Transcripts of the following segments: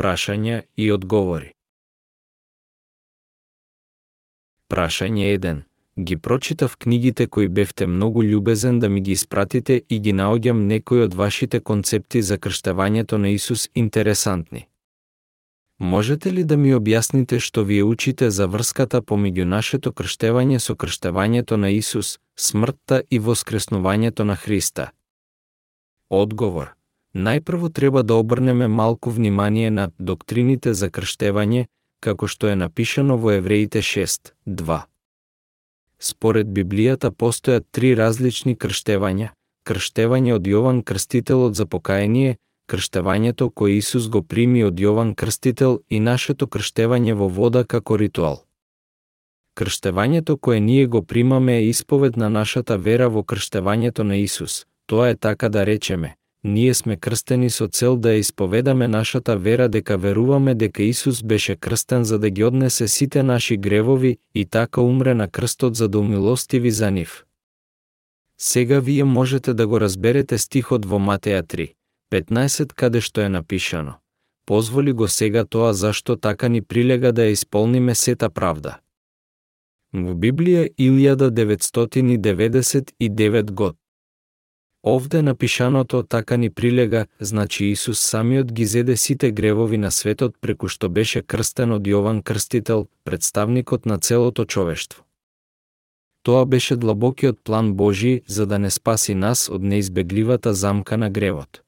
Прашања и одговори. Прашање 1. Ги прочитав книгите кои бевте многу љубезен да ми ги испратите и ги наоѓам некои од вашите концепти за крштевањето на Исус интересантни. Можете ли да ми објасните што вие учите за врската помеѓу нашето крштевање со крштевањето на Исус, смртта и воскреснувањето на Христа? Одговор. Најпрво треба да обрнеме малку внимание на доктрините за крштевање, како што е напишано во Евреите 6, 2. Според Библијата постојат три различни крштевања. Крштевање од Јован Крстителот за покаяние, крштевањето кој Исус го прими од Јован Крстител и нашето крштевање во вода како ритуал. Крштевањето кое ние го примаме е исповед на нашата вера во крштевањето на Исус. Тоа е така да речеме, ние сме крстени со цел да исповедаме нашата вера дека веруваме дека Исус беше крстен за да ги однесе сите наши гревови и така умре на крстот за да умилостиви за нив. Сега вие можете да го разберете стихот во Матеја 3, 15 каде што е напишано. Позволи го сега тоа зашто така ни прилега да ја исполниме сета правда. Во Библија 1999 год Овде напишаното така ни прилега, значи Исус самиот ги зеде сите гревови на светот преку што беше крстен од Јован Крстител, представникот на целото човештво. Тоа беше длабокиот план Божи за да не спаси нас од неизбегливата замка на гревот.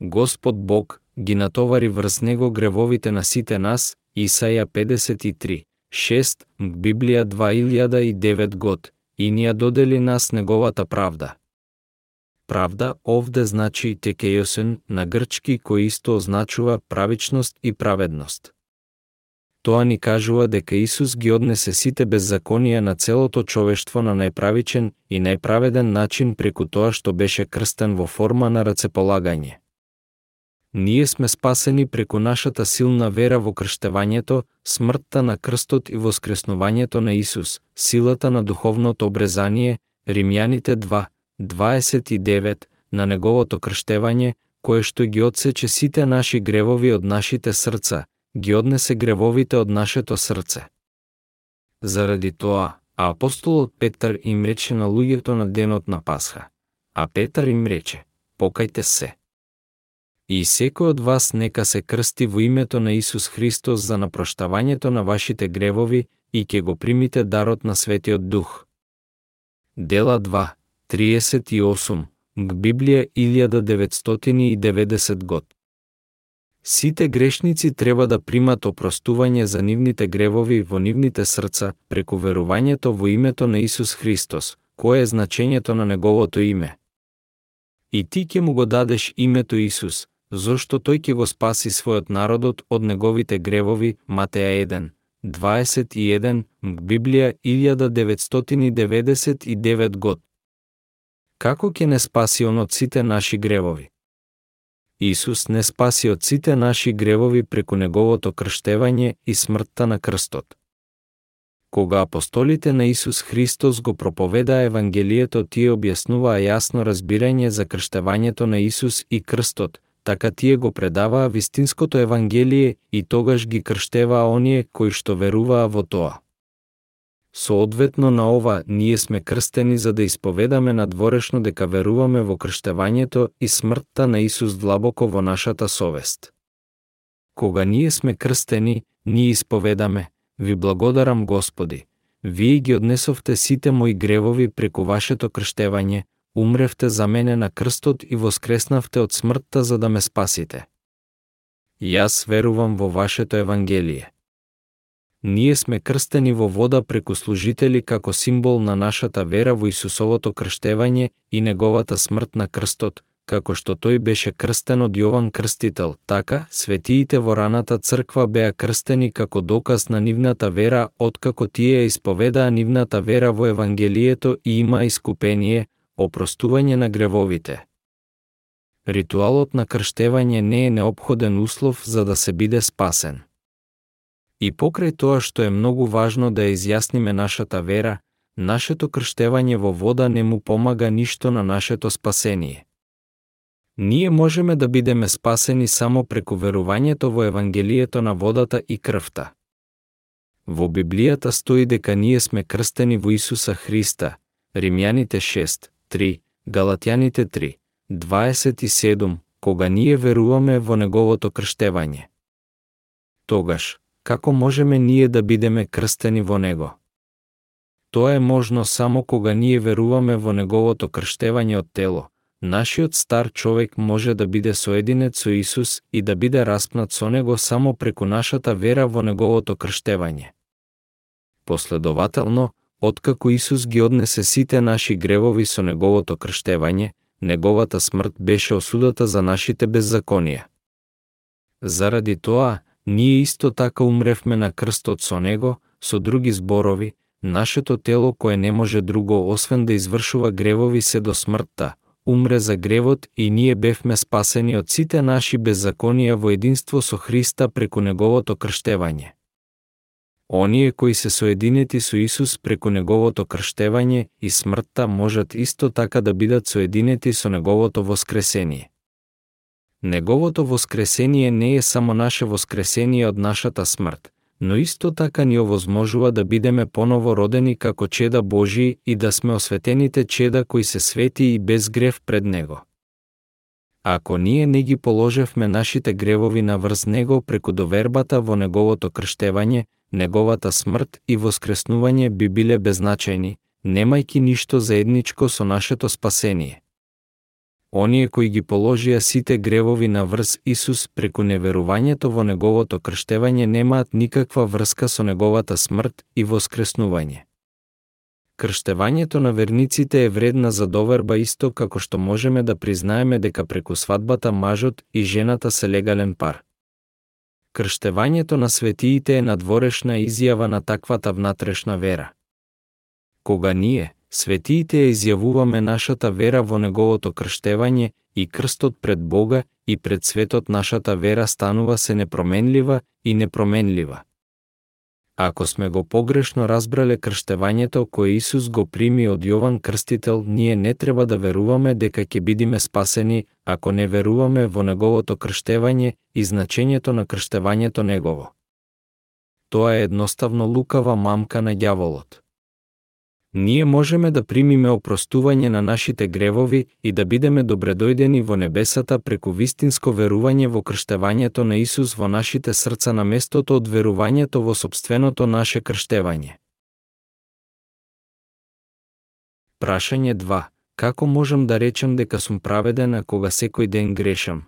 Господ Бог ги натовари врз него гревовите на сите нас, Исаја 53, 6, Библија 2009 год, и ни ја додели нас неговата правда. Правда овде значи текејосен на грчки кој исто означува правичност и праведност. Тоа ни кажува дека Исус ги однесе сите беззаконија на целото човештво на неправичен и неправеден начин преку тоа што беше крстен во форма на рацеполагање. Ние сме спасени преку нашата силна вера во крштевањето, смртта на крстот и воскреснувањето на Исус, силата на духовното обрезание, Римјаните 2, 29 на неговото крштевање, кое што ги одсече сите наши гревови од нашите срца, ги однесе гревовите од нашето срце. Заради тоа, а апостолот Петар им рече на луѓето на денот на Пасха. А Петар им рече, покајте се. И секој од вас нека се крсти во името на Исус Христос за напроштавањето на вашите гревови и ќе го примите дарот на Светиот Дух. Дела 2, 38, Библија 1990 год. Сите грешници треба да примат опростување за нивните гревови во нивните срца преку верувањето во името на Исус Христос, кое е значењето на неговото име. И ти ќе му го дадеш името Исус, зошто тој ќе го спаси својот народот од неговите гревови, Матеја 1, 21, Библија 1999 год како ќе не спаси он од сите наши гревови? Исус не спаси од сите наши гревови преку неговото крштевање и смртта на крстот. Кога апостолите на Исус Христос го проповедаа Евангелието, тие објаснуваа јасно разбирање за крштевањето на Исус и крстот, така тие го предаваа вистинското Евангелие и тогаш ги крштеваа оние кои што веруваа во тоа. Соодветно на ова, ние сме крстени за да исповедаме надворешно дека веруваме во крштевањето и смртта на Исус длабоко во нашата совест. Кога ние сме крстени, ние исповедаме, ви благодарам Господи, вие ги однесовте сите мои гревови преку вашето крштевање, умревте за мене на крстот и воскреснавте од смртта за да ме спасите. Јас верувам во вашето Евангелие ние сме крстени во вода преку служители како символ на нашата вера во Исусовото крштевање и неговата смрт на крстот, како што тој беше крстен од Јован Крстител. Така, светиите во раната црква беа крстени како доказ на нивната вера, откако тие исповедаа нивната вера во Евангелието и има искупение, опростување на гревовите. Ритуалот на крштевање не е необходен услов за да се биде спасен. И покрај тоа што е многу важно да изјасниме нашата вера, нашето крштевање во вода не му помага ништо на нашето спасение. Ние можеме да бидеме спасени само преку верувањето во Евангелието на водата и крвта. Во Библијата стои дека ние сме крстени во Исуса Христа, Римјаните 6, 3, Галатјаните 3, 27, кога ние веруваме во Неговото крштевање. Тогаш, како можеме ние да бидеме крстени во Него? Тоа е можно само кога ние веруваме во Неговото крштевање од тело, Нашиот стар човек може да биде соединет со Исус и да биде распнат со Него само преку нашата вера во Неговото крштевање. Последователно, откако Исус ги однесе сите наши гревови со Неговото крштевање, Неговата смрт беше осудата за нашите беззаконија. Заради тоа, ние исто така умревме на крстот со Него, со други зборови, нашето тело кое не може друго освен да извршува гревови се до смртта, умре за гревот и ние бевме спасени од сите наши беззаконија во единство со Христа преку Неговото крштевање. Оние кои се соединети со Исус преку Неговото крштевање и смртта можат исто така да бидат соединети со Неговото воскресение. Неговото воскресение не е само наше воскресение од нашата смрт, но исто така ни овозможува да бидеме поново родени како чеда Божии и да сме осветените чеда кои се свети и без грев пред Него. Ако ние не ги положевме нашите гревови на врз Него преку довербата во Неговото крштевање, Неговата смрт и воскреснување би биле безначајни, немајки ништо заедничко со нашето спасение оние кои ги положија сите гревови на врз Исус преку неверувањето во Неговото крштевање немаат никаква врска со Неговата смрт и воскреснување. Крштевањето на верниците е вредна за доверба исто како што можеме да признаеме дека преку свадбата мажот и жената се легален пар. Крштевањето на светиите е надворешна изјава на таквата внатрешна вера. Кога ние, Светиите ја изјавуваме нашата вера во Неговото крштевање и крстот пред Бога и пред светот нашата вера станува се непроменлива и непроменлива. Ако сме го погрешно разбрале крштевањето кое Исус го прими од Јован Крстител, ние не треба да веруваме дека ќе бидиме спасени, ако не веруваме во Неговото крштевање и значењето на крштевањето Негово. Тоа е едноставно лукава мамка на ѓаволот ние можеме да примиме опростување на нашите гревови и да бидеме добредојдени во небесата преку вистинско верување во крштевањето на Исус во нашите срца на местото од верувањето во собственото наше крштевање. Прашање 2. Како можам да речам дека сум праведен а кога секој ден грешам?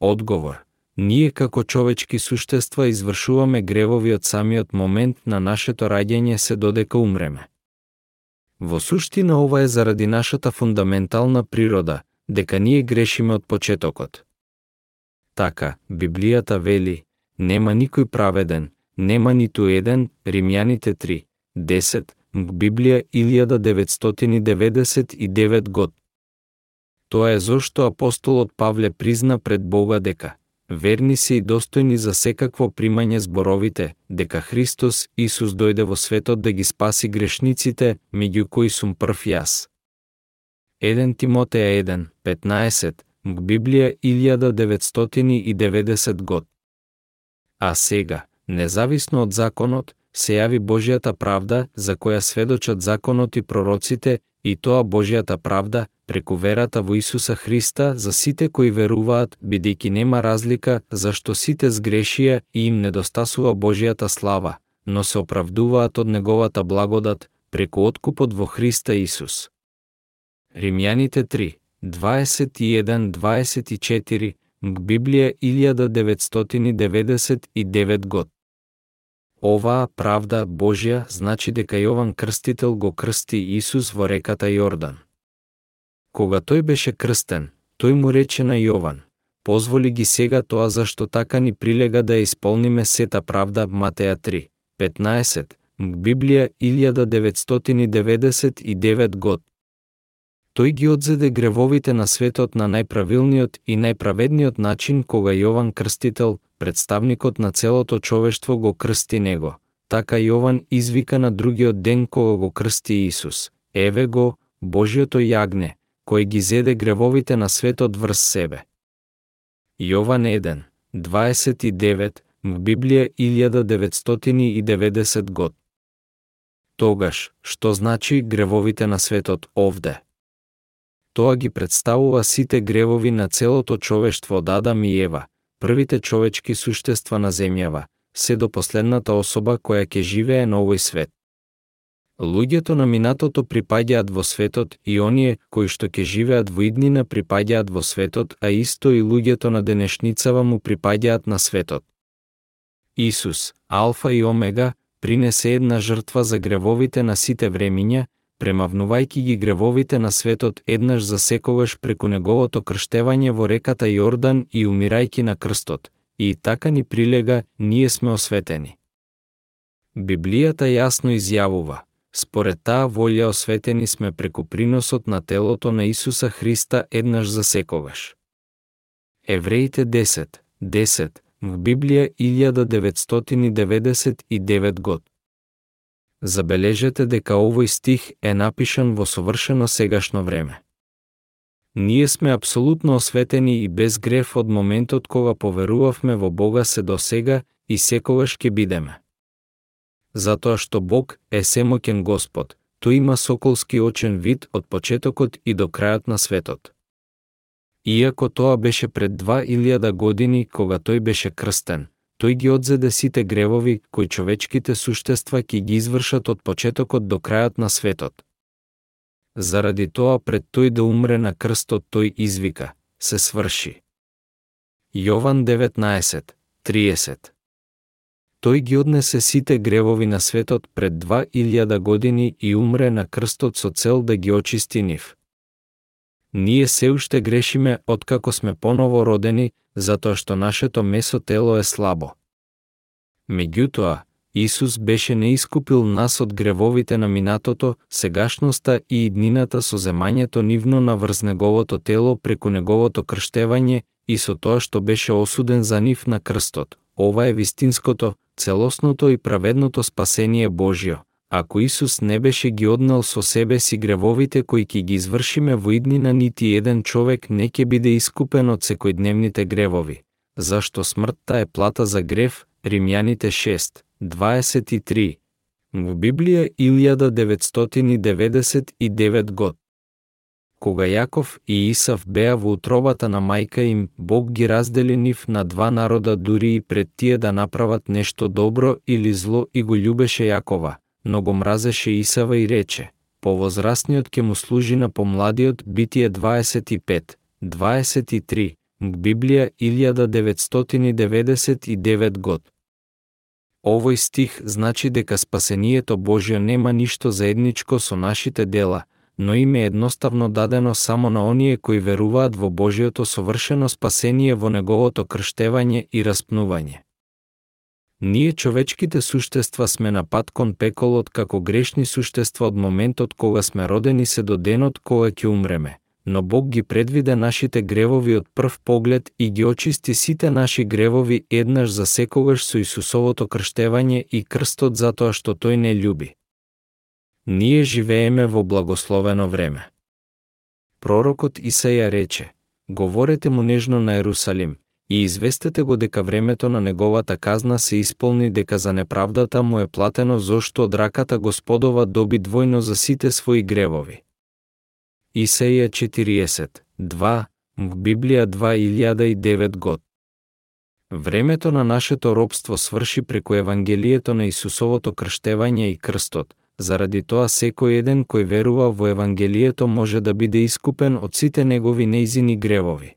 Одговор. Ние како човечки суштества извршуваме гревови од самиот момент на нашето раѓање се додека умреме. Во суштина ова е заради нашата фундаментална природа, дека ние грешиме од почетокот. Така, Библијата вели, нема никој праведен, нема ниту еден, Римјаните 3, 10, Библија 1999 год. Тоа е зошто апостолот Павле призна пред Бога дека верни се и достојни за секакво примање зборовите, дека Христос Исус дојде во светот да ги спаси грешниците, меѓу кои сум прв јас. 1 Тимотеја 1, 15, Библија 1990 год. А сега, независно од законот, се јави Божјата правда за која сведочат законот и пророците, и тоа Божјата правда, преку верата во Исуса Христа за сите кои веруваат, бидејќи нема разлика зашто сите сгрешија и им недостасува Божјата слава, но се оправдуваат од неговата благодат преку откупот во Христа Исус. Римјаните 3, 21-24, Библија 1999 год. Оваа правда Божја значи дека Јован Крстител го крсти Исус во реката Јордан. Кога тој беше крстен, тој му рече на Јован, позволи ги сега тоа зашто така ни прилега да исполниме сета правда Матеја 3, 15, Библија 1999 год. Тој ги одзеде гревовите на светот на најправилниот и најправедниот начин кога Јован Крстител, представникот на целото човештво го крсти него. Така Јован извика на другиот ден кога го крсти Исус. Еве го, Божиото јагне, кој ги зеде гревовите на светот врз себе. Јован 1, 29, в Библија 1990 год. Тогаш, што значи гревовите на светот овде? Тоа ги представува сите гревови на целото човештво од Адам и Ева, првите човечки суштества на земјава, се до последната особа која ќе живее на овој свет. Луѓето на минатото припаѓаат во светот и оние кои што ќе живеат во иднина припаѓаат во светот, а исто и луѓето на денешницава му припаѓаат на светот. Исус, Алфа и Омега, принесе една жртва за гревовите на сите времиња, премавнувајќи ги гревовите на светот еднаш за секогаш преку неговото крштевање во реката Јордан и умирајќи на крстот, и така ни прилега, ние сме осветени. Библијата јасно изјавува, Според таа волја осветени сме преку приносот на телото на Исуса Христа еднаш за секогаш. Евреите 10, 10, в Библија 1999 год. Забележете дека овој стих е напишан во совршено сегашно време. Ние сме апсолутно осветени и без греф од моментот кога поверувавме во Бога се до сега и секогаш ќе бидеме затоа што Бог е семокен Господ, тој има соколски очен вид од почетокот и до крајот на светот. Иако тоа беше пред 2000 години кога тој беше крстен, тој ги одзеде сите гревови кои човечките суштества ќе ги извршат од почетокот до крајот на светот. Заради тоа пред тој да умре на крстот тој извика, се сврши. Јован 19, 30 Тој ги однесе сите гревови на светот пред 2000 години и умре на крстот со цел да ги очисти нив. Ние се уште грешиме откако сме поново родени, затоа што нашето месо тело е слабо. Меѓутоа, Исус беше не искупил нас од гревовите на минатото, сегашноста и иднината со земањето нивно на врз неговото тело преку неговото крштевање и со тоа што беше осуден за нив на крстот. Ова е вистинското, целосното и праведното спасение Божјо, ако Исус не беше ги однал со себе си гревовите кои ќе ги извршиме во иднина, нити еден човек не ќе биде искупен од секојдневните гревови, зашто смртта е плата за грев, Римјаните 6, 23. Во Библија 1999 год. Кога Јаков и Исав беа во утробата на мајка им, Бог ги раздели нив на два народа дури и пред тие да направат нешто добро или зло и го љубеше Јакова, но го мразеше Исава и рече, повозрастниот ќе му служи на помладиот Битие 25, 23, Библија 1999 год. Овој стих значи дека спасението Божјо нема ништо заедничко со нашите дела – но им е едноставно дадено само на оние кои веруваат во Божиото совршено спасение во Неговото крштевање и распнување. Ние човечките суштества сме на пат кон пеколот како грешни суштества од моментот кога сме родени се до денот кога ќе умреме, но Бог ги предвиде нашите гревови од прв поглед и ги очисти сите наши гревови еднаш за секогаш со Исусовото крштевање и крстот затоа што тој не љуби. Ние живееме во благословено време. Пророкот Исаја рече, говорете му нежно на Ерусалим, и известете го дека времето на неговата казна се исполни дека за неправдата му е платено зошто од раката Господова доби двојно за сите своји гревови. Исеја 40, 2, в Библија 2009 год. Времето на нашето робство сврши преку Евангелието на Исусовото крштевање и крстот, Заради тоа секој еден кој верува во Евангелието може да биде искупен од сите негови неизини гревови.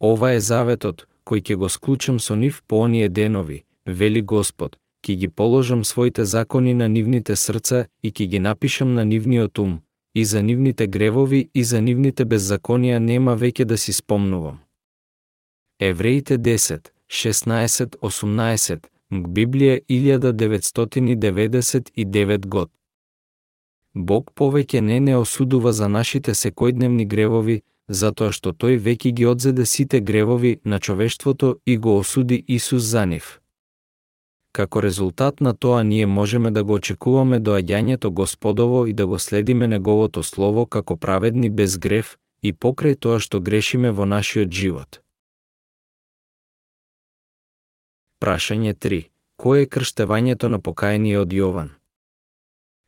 Ова е заветот, кој ќе го склучам со нив по оние денови, вели Господ, ќе ги положам своите закони на нивните срца и ќе ги напишам на нивниот ум, и за нивните гревови и за нивните беззаконија нема веќе да си спомнувам. Евреите 10, 16, 18, Библија 1999 год. Бог повеќе не не осудува за нашите секојдневни гревови, затоа што тој веќе ги одзеде сите гревови на човештвото и го осуди Исус за нив. како резултат на тоа ние можеме да го очекуваме доаѓањето Господово и да го следиме Неговото Слово како праведни без грев и покрај тоа што грешиме во нашиот живот. Прашање 3. Кој е крштевањето на покаяние од Јован?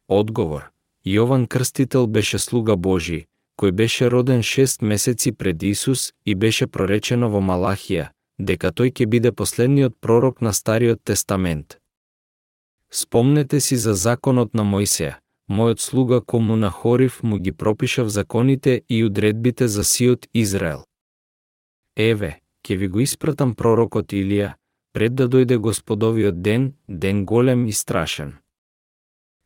Одговор. Јован Крстител беше слуга Божи, кој беше роден 6 месеци пред Исус и беше проречено во Малахија, дека тој ќе биде последниот пророк на Стариот Тестамент. Спомнете си за законот на Мојсеја, мојот слуга кому на Хорив му ги пропишав законите и одредбите за сиот Израел. Еве, ќе ви го испратам пророкот Илија, пред да дојде Господовиот ден, ден голем и страшен.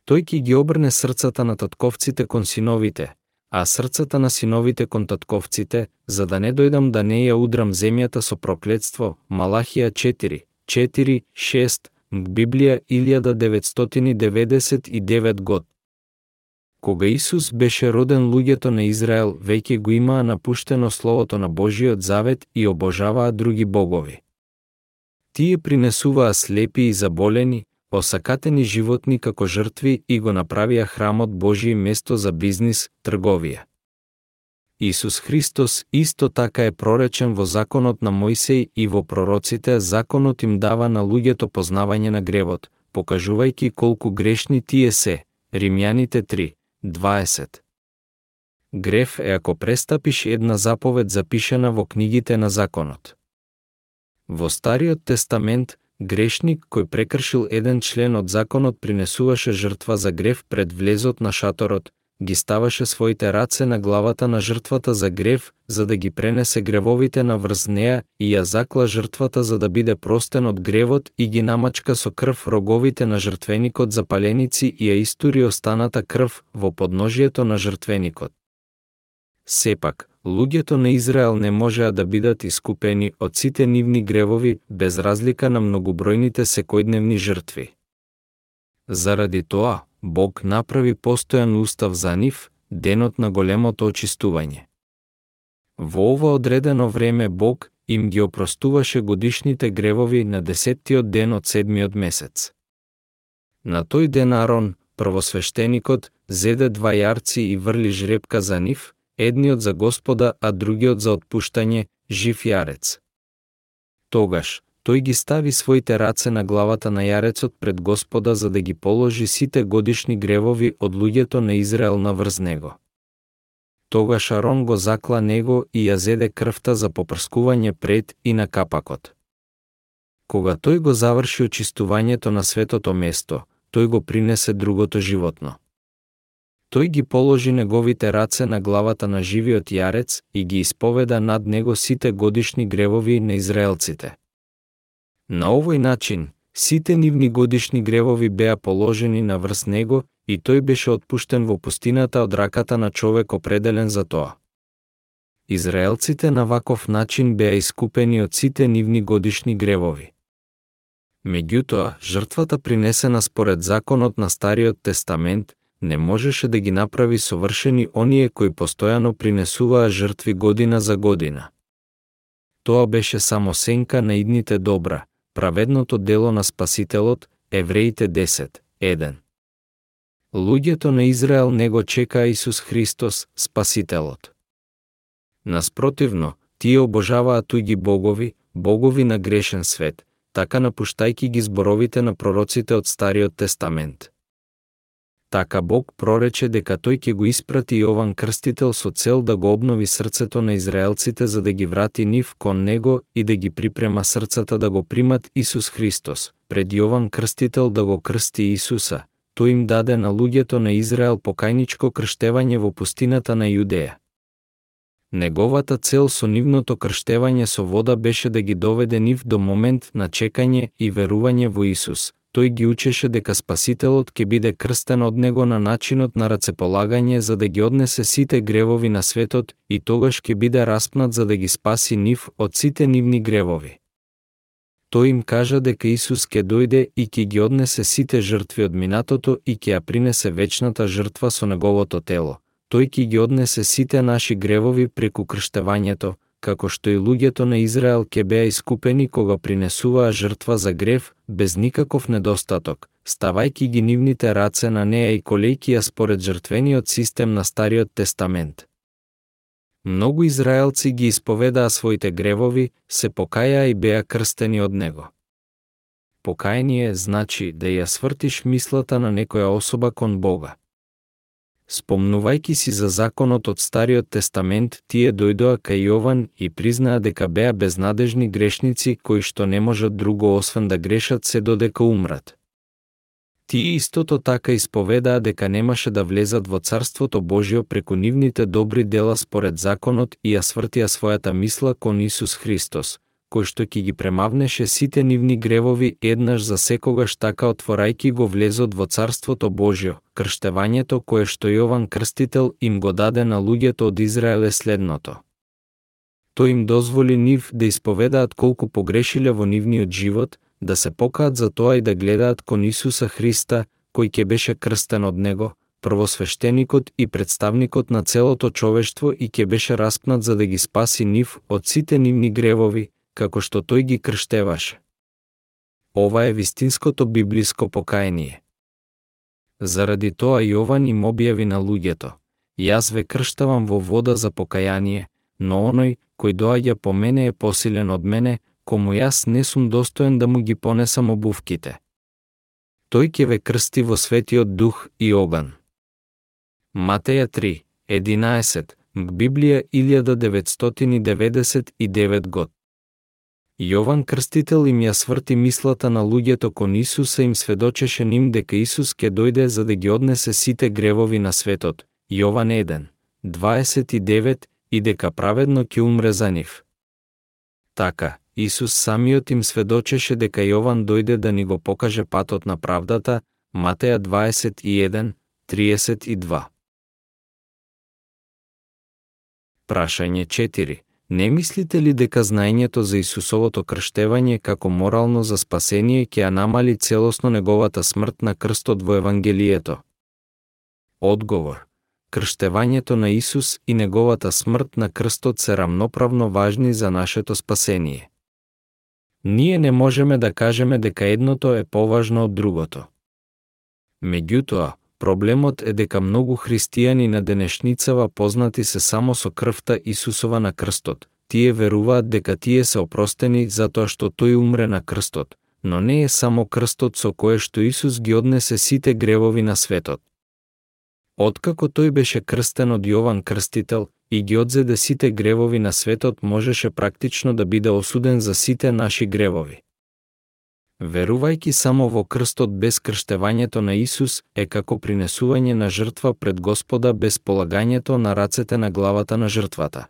Тој ќе ги обрне срцата на татковците кон синовите, а срцата на синовите кон татковците, за да не дојдам да не ја удрам земјата со проклетство. Малахија 4, 4, 6, Библија 1999 год. Кога Исус беше роден, луѓето на Израел веќе го имаа напуштено Словото на Божиот Завет и обожаваа други богови. Тие принесуваа слепи и заболени, осакатени животни како жртви и го направија храмот Божие место за бизнис, трговија. Исус Христос исто така е проречен во законот на Мојсеј и во пророците, законот им дава на луѓето познавање на гревот, покажувајќи колку грешни тие се. Римјаните 3, 20. Греф е ако престапиш една заповед запишана во книгите на законот. Во Стариот тестамент, грешник кој прекршил еден член од законот принесуваше жртва за грев пред влезот на шаторот, ги ставаше своите раце на главата на жртвата за грев, за да ги пренесе гревовите на врз неа и ја закла жртвата за да биде простен од гревот и ги намачка со крв роговите на жртвеникот за паленици и ја истури останата крв во подножието на жртвеникот. Сепак, луѓето на Израел не можеа да бидат искупени од сите нивни гревови без разлика на многобројните секојдневни жртви. Заради тоа, Бог направи постојан устав за нив, денот на големото очистување. Во ова одредено време Бог им ги опростуваше годишните гревови на десеттиот ден од седмиот месец. На тој ден Арон, првосвещеникот, зеде два јарци и врли жребка за нив, едниот за Господа, а другиот за отпуштање, жив јарец. Тогаш, тој ги стави своите раце на главата на јарецот пред Господа за да ги положи сите годишни гревови од луѓето на Израел на врз него. Тогаш Арон го закла него и ја зеде крвта за попрскување пред и на капакот. Кога тој го заврши очистувањето на светото место, тој го принесе другото животно. Тој ги положи неговите раце на главата на живиот јарец и ги исповеда над него сите годишни гревови на израелците. На овој начин, сите нивни годишни гревови беа положени на врз него и тој беше отпуштен во пустината од раката на човек определен за тоа. Израелците на ваков начин беа искупени од сите нивни годишни гревови. Меѓутоа, жртвата принесена според законот на Стариот Тестамент не можеше да ги направи совршени оние кои постојано принесуваа жртви година за година. Тоа беше само сенка на идните добра, праведното дело на Спасителот, Евреите 10, 1. Луѓето на Израел не го чекаа Исус Христос, Спасителот. Наспротивно, тие обожаваат туѓи богови, богови на грешен свет, така напуштајки ги зборовите на пророците од Стариот Тестамент. Така Бог прорече дека тој ќе го испрати Јован Крстител со цел да го обнови срцето на израелците за да ги врати нив кон него и да ги припрема срцата да го примат Исус Христос. Пред Јован Крстител да го крсти Исуса, тој им даде на луѓето на Израел покајничко крштевање во пустината на Јудеја. Неговата цел со нивното крштевање со вода беше да ги доведе нив до момент на чекање и верување во Исус, тој ги учеше дека Спасителот ќе биде крстен од него на начинот на рацеполагање за да ги однесе сите гревови на светот и тогаш ќе биде распнат за да ги спаси нив од сите нивни гревови. Тој им кажа дека Исус ќе дојде и ќе ги однесе сите жртви од минатото и ќе ја принесе вечната жртва со неговото тело. Тој ќе ги однесе сите наши гревови преку крштевањето, како што и луѓето на Израел ке беа искупени кога принесуваа жртва за грев, без никаков недостаток, ставајки ги нивните раце на неа и колејки ја според жртвениот систем на Стариот Тестамент. Многу израелци ги исповедаа своите гревови, се покаја и беа крстени од него. Покаяние значи да ја свртиш мислата на некоја особа кон Бога. Спомнувајки си за законот од Стариот Тестамент, тие дојдоа кај Јован и признаа дека беа безнадежни грешници кои што не можат друго освен да грешат се додека умрат. Тие истото така исповедаа дека немаше да влезат во Царството Божјо преку нивните добри дела според законот и ја свртија својата мисла кон Исус Христос, кој што ќе ги премавнеше сите нивни гревови еднаш за секогаш така отворајки го влезот во Царството Божјо. Крштевањето кое што Јован Крстител им го даде на луѓето од Израел е следното. Тој им дозволи нив да исповедаат колку погрешиле во нивниот живот, да се покаат за тоа и да гледаат кон Исуса Христа, кој ќе беше крстен од него, првосвещеникот и представникот на целото човештво и ќе беше распнат за да ги спаси нив од сите нивни гревови, како што тој ги крштеваше. Ова е вистинското библиско покаяние. Заради тоа Јован им објави на луѓето, јас ве крштавам во вода за покаяние, но оној кој доаѓа по мене е посилен од мене, кому јас не сум достоен да му ги понесам обувките. Тој ќе ве крсти во светиот дух и оган. Матеја 3, 11, Библија 1999 год. Јован Крстител им ја сврти мислата на луѓето кон Исуса им сведочеше ним дека Исус ќе дојде за да ги однесе сите гревови на светот. Јован 1, 29 и дека праведно ќе умре за нив. Така, Исус самиот им сведочеше дека Јован дојде да ни го покаже патот на правдата, Матеја 21, 32. Прашање 4. Не мислите ли дека знаењето за Исусовото крштевање како морално за спасение ќе ја намали целосно неговата смрт на крстот во Евангелието? Одговор. Крштевањето на Исус и неговата смрт на крстот се рамноправно важни за нашето спасение. Ние не можеме да кажеме дека едното е поважно од другото. Меѓутоа, Проблемот е дека многу христијани на денешницава познати се само со крвта Исусова на крстот. Тие веруваат дека тие се опростени затоа што тој умре на крстот, но не е само крстот со кое што Исус ги однесе сите гревови на светот. Откако тој беше крстен од Јован Крстител и ги одзеде сите гревови на светот, можеше практично да биде осуден за сите наши гревови. Верувајки само во крстот без крштевањето на Исус е како принесување на жртва пред Господа без полагањето на рацете на главата на жртвата.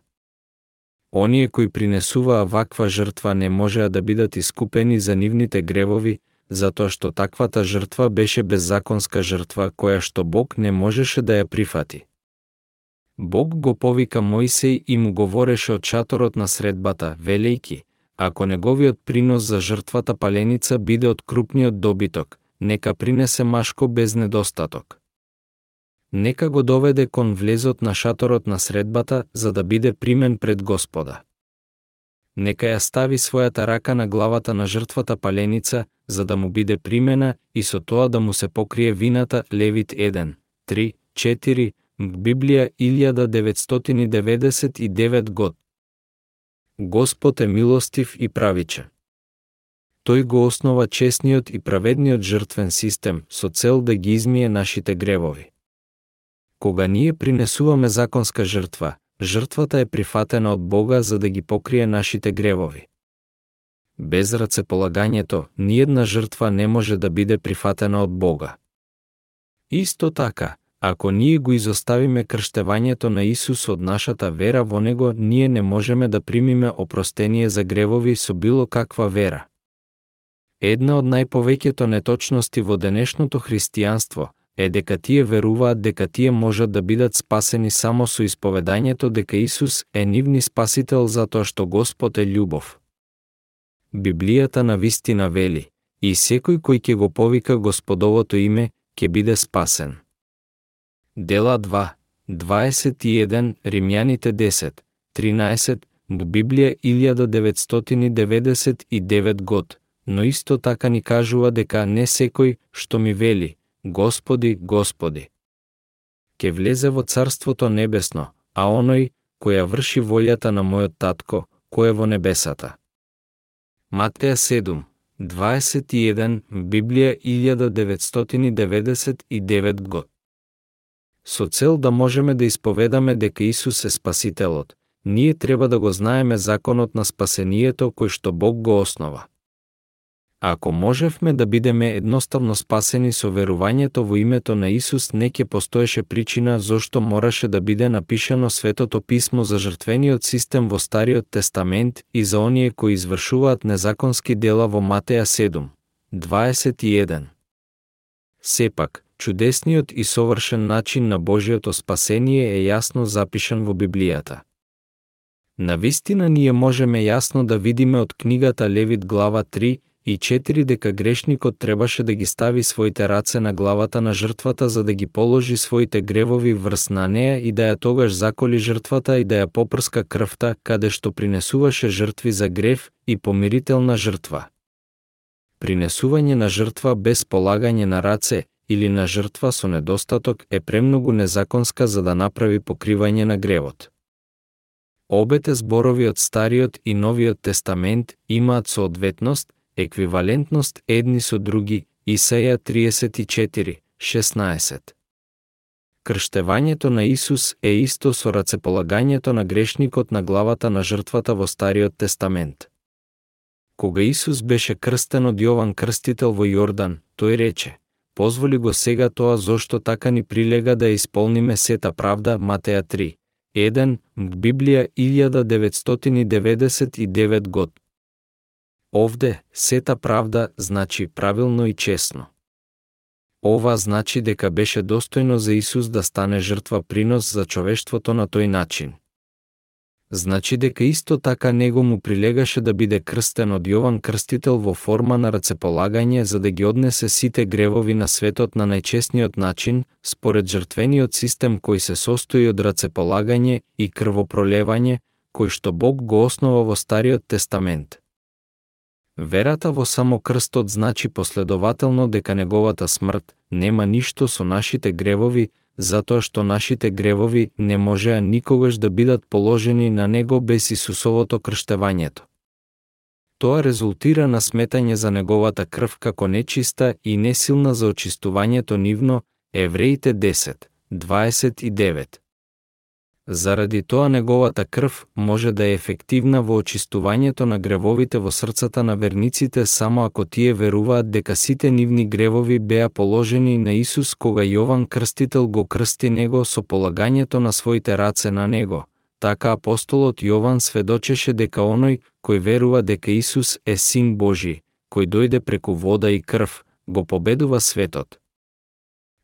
Оние кои принесуваа ваква жртва не можеа да бидат искупени за нивните гревови, затоа што таквата жртва беше беззаконска жртва која што Бог не можеше да ја прифати. Бог го повика Моисеј и му говореше од шаторот на средбата, велејки, Ако неговиот принос за жртвата паленица биде од крупниот добиток, нека принесе машко без недостаток. Нека го доведе кон влезот на шаторот на средбата за да биде примен пред Господа. Нека ја стави својата рака на главата на жртвата паленица, за да му биде примена и со тоа да му се покрие вината Левит 1, 3, 4, Библија 1999 год. Господ е милостив и правиче. Тој го основа честниот и праведниот жртвен систем со цел да ги измие нашите гревови. Кога ние принесуваме законска жртва, жртвата е прифатена од Бога за да ги покрие нашите гревови. Без рацеполагањето, ниедна жртва не може да биде прифатена од Бога. Исто така, Ако ние го изоставиме крштевањето на Исус од нашата вера во Него, ние не можеме да примиме опростение за гревови со било каква вера. Една од најповеќето неточности во денешното христијанство е дека тие веруваат дека тие можат да бидат спасени само со исповедањето дека Исус е нивни спасител затоа што Господ е љубов. Библијата на вистина вели, и секој кој ќе го повика Господовото име, ќе биде спасен. Дела 2, 21, Римјаните 10, 13, Библија 1999 год, но исто така ни кажува дека не секој што ми вели, Господи, Господи, Ке влезе во Царството Небесно, а оној која врши волјата на мојот татко, кој е во небесата. Матеја 7, 21, Библија 1999 год. Со цел да можеме да исповедаме дека Исус е Спасителот, ние треба да го знаеме законот на спасението кој што Бог го основа. Ако можевме да бидеме едноставно спасени со верувањето во името на Исус, не ќе постоеше причина зошто мораше да биде напишано Светото писмо за жртвениот систем во Стариот Тестамент и за оние кои извршуваат незаконски дела во Матеја 7, 21. Сепак, чудесниот и совршен начин на Божиото спасение е јасно запишан во Библијата. На вистина ние можеме јасно да видиме од книгата Левит глава 3 и 4 дека грешникот требаше да ги стави своите раце на главата на жртвата за да ги положи своите гревови врз на неа и да ја тогаш заколи жртвата и да ја попрска крвта каде што принесуваше жртви за грев и помирителна жртва. Принесување на жртва без полагање на раце или на жртва со недостаток е премногу незаконска за да направи покривање на гревот. Обете зборови од Стариот и Новиот Тестамент имаат соодветност еквивалентност едни со други, Исаја 34, 16. Крштевањето на Исус е исто со рацеполагањето на грешникот на главата на жртвата во Стариот Тестамент. Кога Исус беше крстен од Јован Крстител во Јордан, тој рече, позволи го сега тоа зошто така ни прилега да исполниме сета правда Матеја 3, 1, Библија 1999 год, Овде, сета правда значи правилно и честно. Ова значи дека беше достојно за Исус да стане жртва принос за човештвото на тој начин. Значи дека исто така него му прилегаше да биде крстен од Јован Крстител во форма на рацеполагање за да ги однесе сите гревови на светот на најчестниот начин, според жртвениот систем кој се состои од рацеполагање и крвопролевање, кој што Бог го основа во Стариот Тестамент. Верата во само крстот значи последователно дека неговата смрт нема ништо со нашите гревови, затоа што нашите гревови не можеа никогаш да бидат положени на него без Исусовото крштевањето. Тоа резултира на сметање за неговата крв како нечиста и несилна за очистувањето нивно, Евреите 10, 29. Заради тоа неговата крв може да е ефективна во очистувањето на гревовите во срцата на верниците само ако тие веруваат дека сите нивни гревови беа положени на Исус кога Јован Крстител го крсти него со полагањето на своите раце на него. Така апостолот Јован сведочеше дека оној кој верува дека Исус е Син Божи, кој дојде преку вода и крв, го победува светот,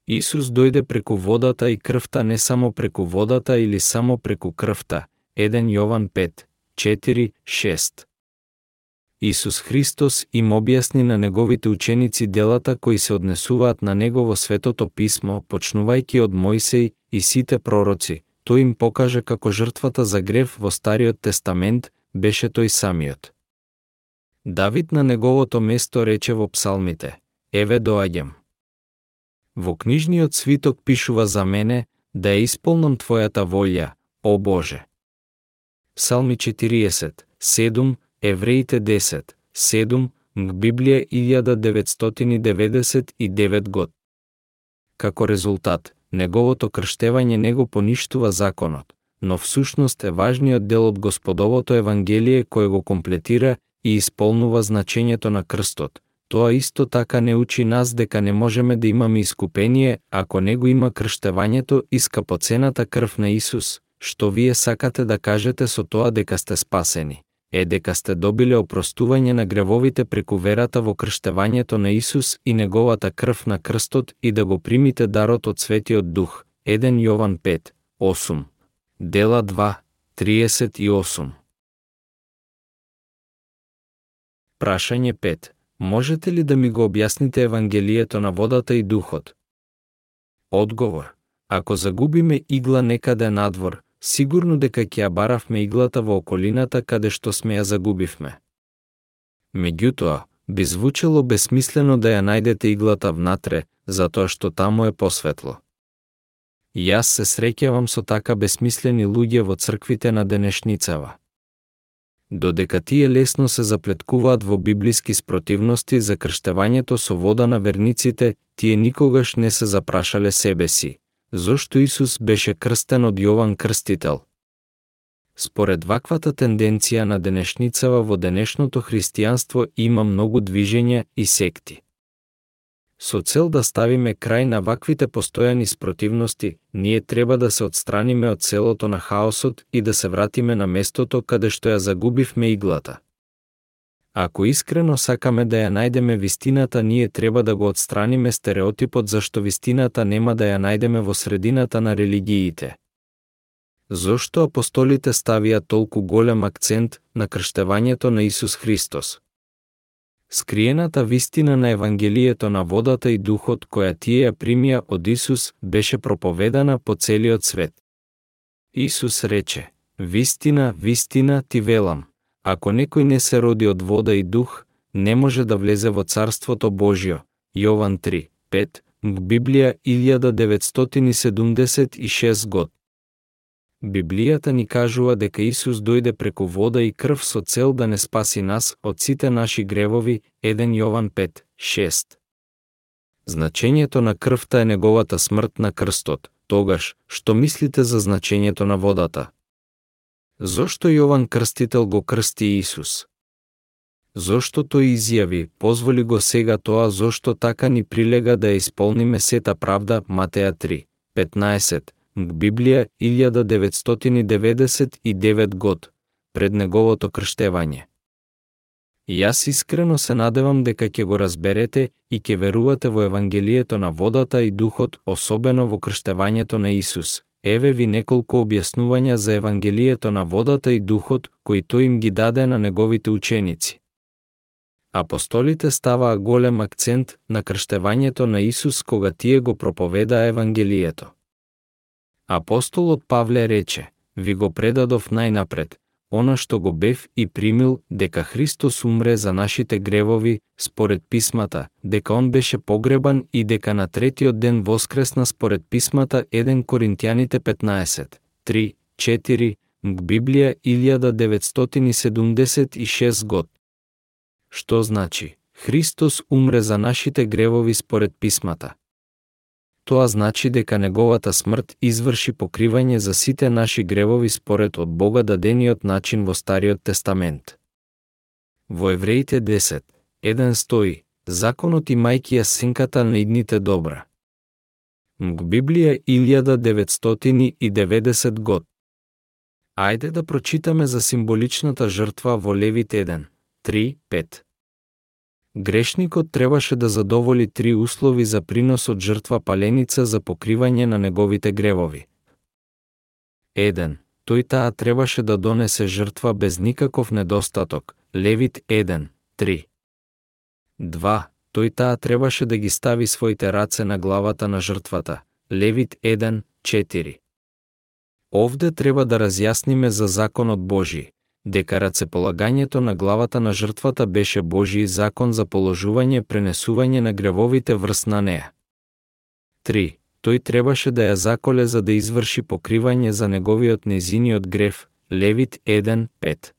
Исус дојде преку водата и крвта не само преку водата или само преку крвта. 1 Јован 5, 4, 6. Исус Христос им објасни на неговите ученици делата кои се однесуваат на негово Светото Писмо, почнувајќи од Мојсеј и сите пророци. Тој им покаже како жртвата за грев во Стариот Тестамент беше тој самиот. Давид на неговото место рече во псалмите, Еве доаѓам. Во книжниот свиток пишува за мене да ја исполнам Твојата волја, о Боже. Псалми 40, 7, Евреите 10, 7, Библија 1999 год. Како резултат, неговото крштевање него поништува законот, но всушност е важниот дел од Господовото Евангелие кој го комплетира и исполнува значењето на крстот, Тоа исто така не учи нас дека не можеме да имаме искупение ако не го има крштевањето и скапоцената крв на Исус, што вие сакате да кажете со тоа дека сте спасени, е дека сте добиле опростување на гревовите преку верата во крштевањето на Исус и неговата крв на крстот и да го примите дарот од Светиот Дух. 1 Јован 5, 8. Дела 2, 38. Прашање 5. Можете ли да ми го објасните Евангелието на водата и духот? Одговор. Ако загубиме игла некаде надвор, сигурно дека ќе ја баравме иглата во околината каде што сме ја загубивме. Меѓутоа, би звучело бесмислено да ја најдете иглата внатре, затоа што таму е посветло. Јас се среќавам со така бесмислени луѓе во црквите на денешницава. Додека тие лесно се заплеткуваат во библиски спротивности за крштевањето со вода на верниците, тие никогаш не се запрашале себе си. Зошто Исус беше крстен од Јован Крстител? Според ваквата тенденција на денешницава во денешното христијанство има многу движења и секти. Со цел да ставиме крај на ваквите постојани спротивности, ние треба да се отстраниме од селото на хаосот и да се вратиме на местото каде што ја загубивме иглата. Ако искрено сакаме да ја најдеме вистината, ние треба да го отстраниме стереотипот зашто вистината нема да ја најдеме во средината на религиите. Зошто апостолите ставија толку голем акцент на крштевањето на Исус Христос? Скриената вистина на Евангелието на водата и духот која тие ја примија од Исус беше проповедана по целиот свет. Исус рече, Вистина, вистина ти велам, Ако некој не се роди од вода и дух, не може да влезе во Царството Божјо. Јован 3, 5, Библија 1976 год. Библијата ни кажува дека Исус дојде преку вода и крв со цел да не спаси нас од сите наши гревови, 1 Јован 5, 6. Значењето на крвта е неговата смрт на крстот. Тогаш, што мислите за значењето на водата? Зошто Јован Крстител го крсти Исус? Зошто тој изјави, позволи го сега тоа зошто така ни прилега да ја исполниме сета правда Матеја 3, 15, Библија 1999 год, пред неговото крштевање. Јас искрено се надевам дека ќе го разберете и ќе верувате во Евангелието на водата и духот, особено во крштевањето на Исус, Еве ви неколку објаснувања за Евангелието на водата и духот, кои тој им ги даде на неговите ученици. Апостолите ставаа голем акцент на крштевањето на Исус кога тие го проповедаа Евангелието. Апостолот Павле рече, ви го предадов најнапред, она што го бев и примил дека Христос умре за нашите гревови, според писмата, дека он беше погребан и дека на третиот ден воскресна според писмата 1 Коринтијаните 15, 3, 4, Библија 1976 год. Што значи? Христос умре за нашите гревови според писмата тоа значи дека неговата смрт изврши покривање за сите наши гревови според од Бога дадениот начин во Стариот Тестамент. Во Евреите 10, 1 стои, законот и мајкија синката на идните добра. Мг Библија 1990 год. Ајде да прочитаме за символичната жртва во Левит 1, 3, 5. Грешникот требаше да задоволи три услови за принос од жртва паленица за покривање на неговите гревови. 1. Тој таа требаше да донесе жртва без никаков недостаток, Левит 1, 3. 2. Тој таа требаше да ги стави своите раце на главата на жртвата, Левит 1, 4. Овде треба да разјасниме за законот Божи, дека рацеполагањето на главата на жртвата беше Божиј закон за положување пренесување на гревовите врз на неа. 3. Тој требаше да ја заколе за да изврши покривање за неговиот незиниот грев, Левит 1.5.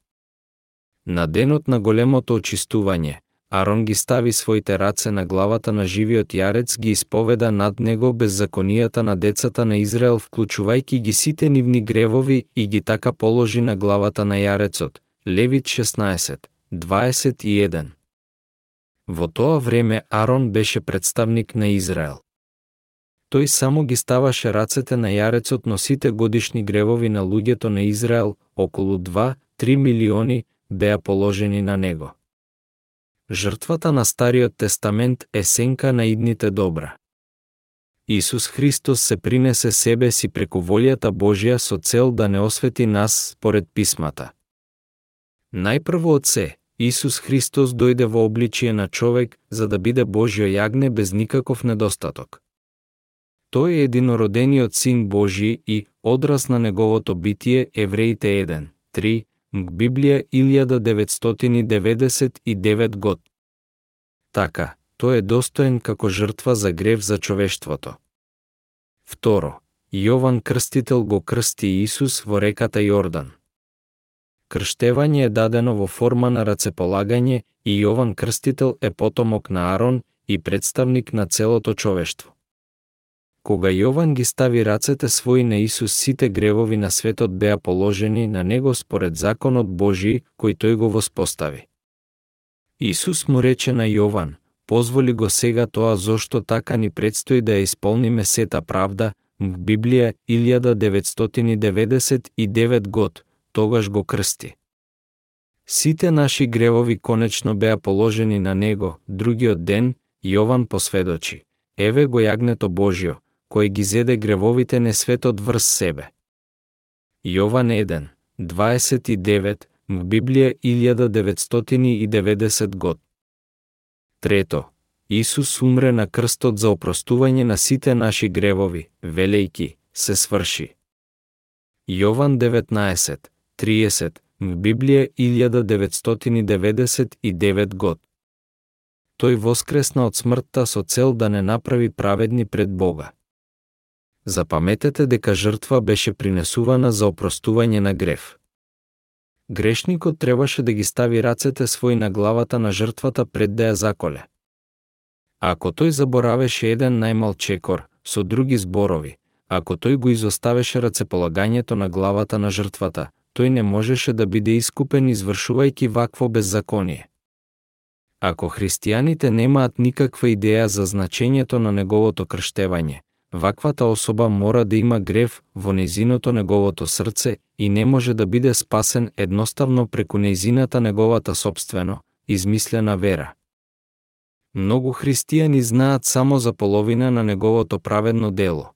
На денот на големото очистување, Арон ги стави своите раце на главата на живиот јарец ги исповеда над него беззаконијата на децата на Израел вклучувајќи ги сите нивни гревови и ги така положи на главата на јарецот. Левит 16, 21. Во тоа време Арон беше представник на Израел. Тој само ги ставаше рацете на јарецот, но сите годишни гревови на луѓето на Израел, околу 2-3 милиони, беа положени на него. Жртвата на Стариот Тестамент е сенка на идните добра. Исус Христос се принесе себе си преку волјата Божја со цел да не освети нас според писмата. Најпрво од се, Исус Христос дојде во обличие на човек за да биде Божјо јагне без никаков недостаток. Тој е единородениот Син Божји и, одраз на неговото битие Евреите 1, 3, Библија 1999 год. Така, тој е достоен како жртва за грев за човештвото. Второ, Јован Крстител го крсти Исус во реката Јордан. Крштевање е дадено во форма на рацеполагање и Јован Крстител е потомок на Арон и представник на целото човештво. Кога Јован ги стави рацете своји на Исус, сите гревови на светот беа положени на него според законот Божи кој тој го воспостави. Исус му рече на Јован, позволи го сега тоа зошто така ни предстои да ја исполниме сета правда, Библија 1999 год, тогаш го крсти. Сите наши гревови конечно беа положени на него, другиот ден, Јован посведочи. Еве го јагнето Божјо, кој ги зеде гревовите не светот врз себе. Јован 1, 29, в Библија 1990 год. Трето, Исус умре на крстот за опростување на сите наши гревови, велејки, се сврши. Јован 19, 30, в Библија 1999 год. Тој воскресна од смртта со цел да не направи праведни пред Бога. Запаметете дека жртва беше принесувана за опростување на грев. Грешникот требаше да ги стави рацете своји на главата на жртвата пред да ја заколе. Ако тој заборавеше еден најмал чекор, со други зборови, ако тој го изоставеше рацеполагањето на главата на жртвата, тој не можеше да биде искупен извршувајќи вакво беззаконие. Ако христијаните немаат никаква идеја за значењето на неговото крштевање, ваквата особа мора да има грев во незиното неговото срце и не може да биде спасен едноставно преку незината неговата собствено, измислена вера. Многу христијани знаат само за половина на неговото праведно дело.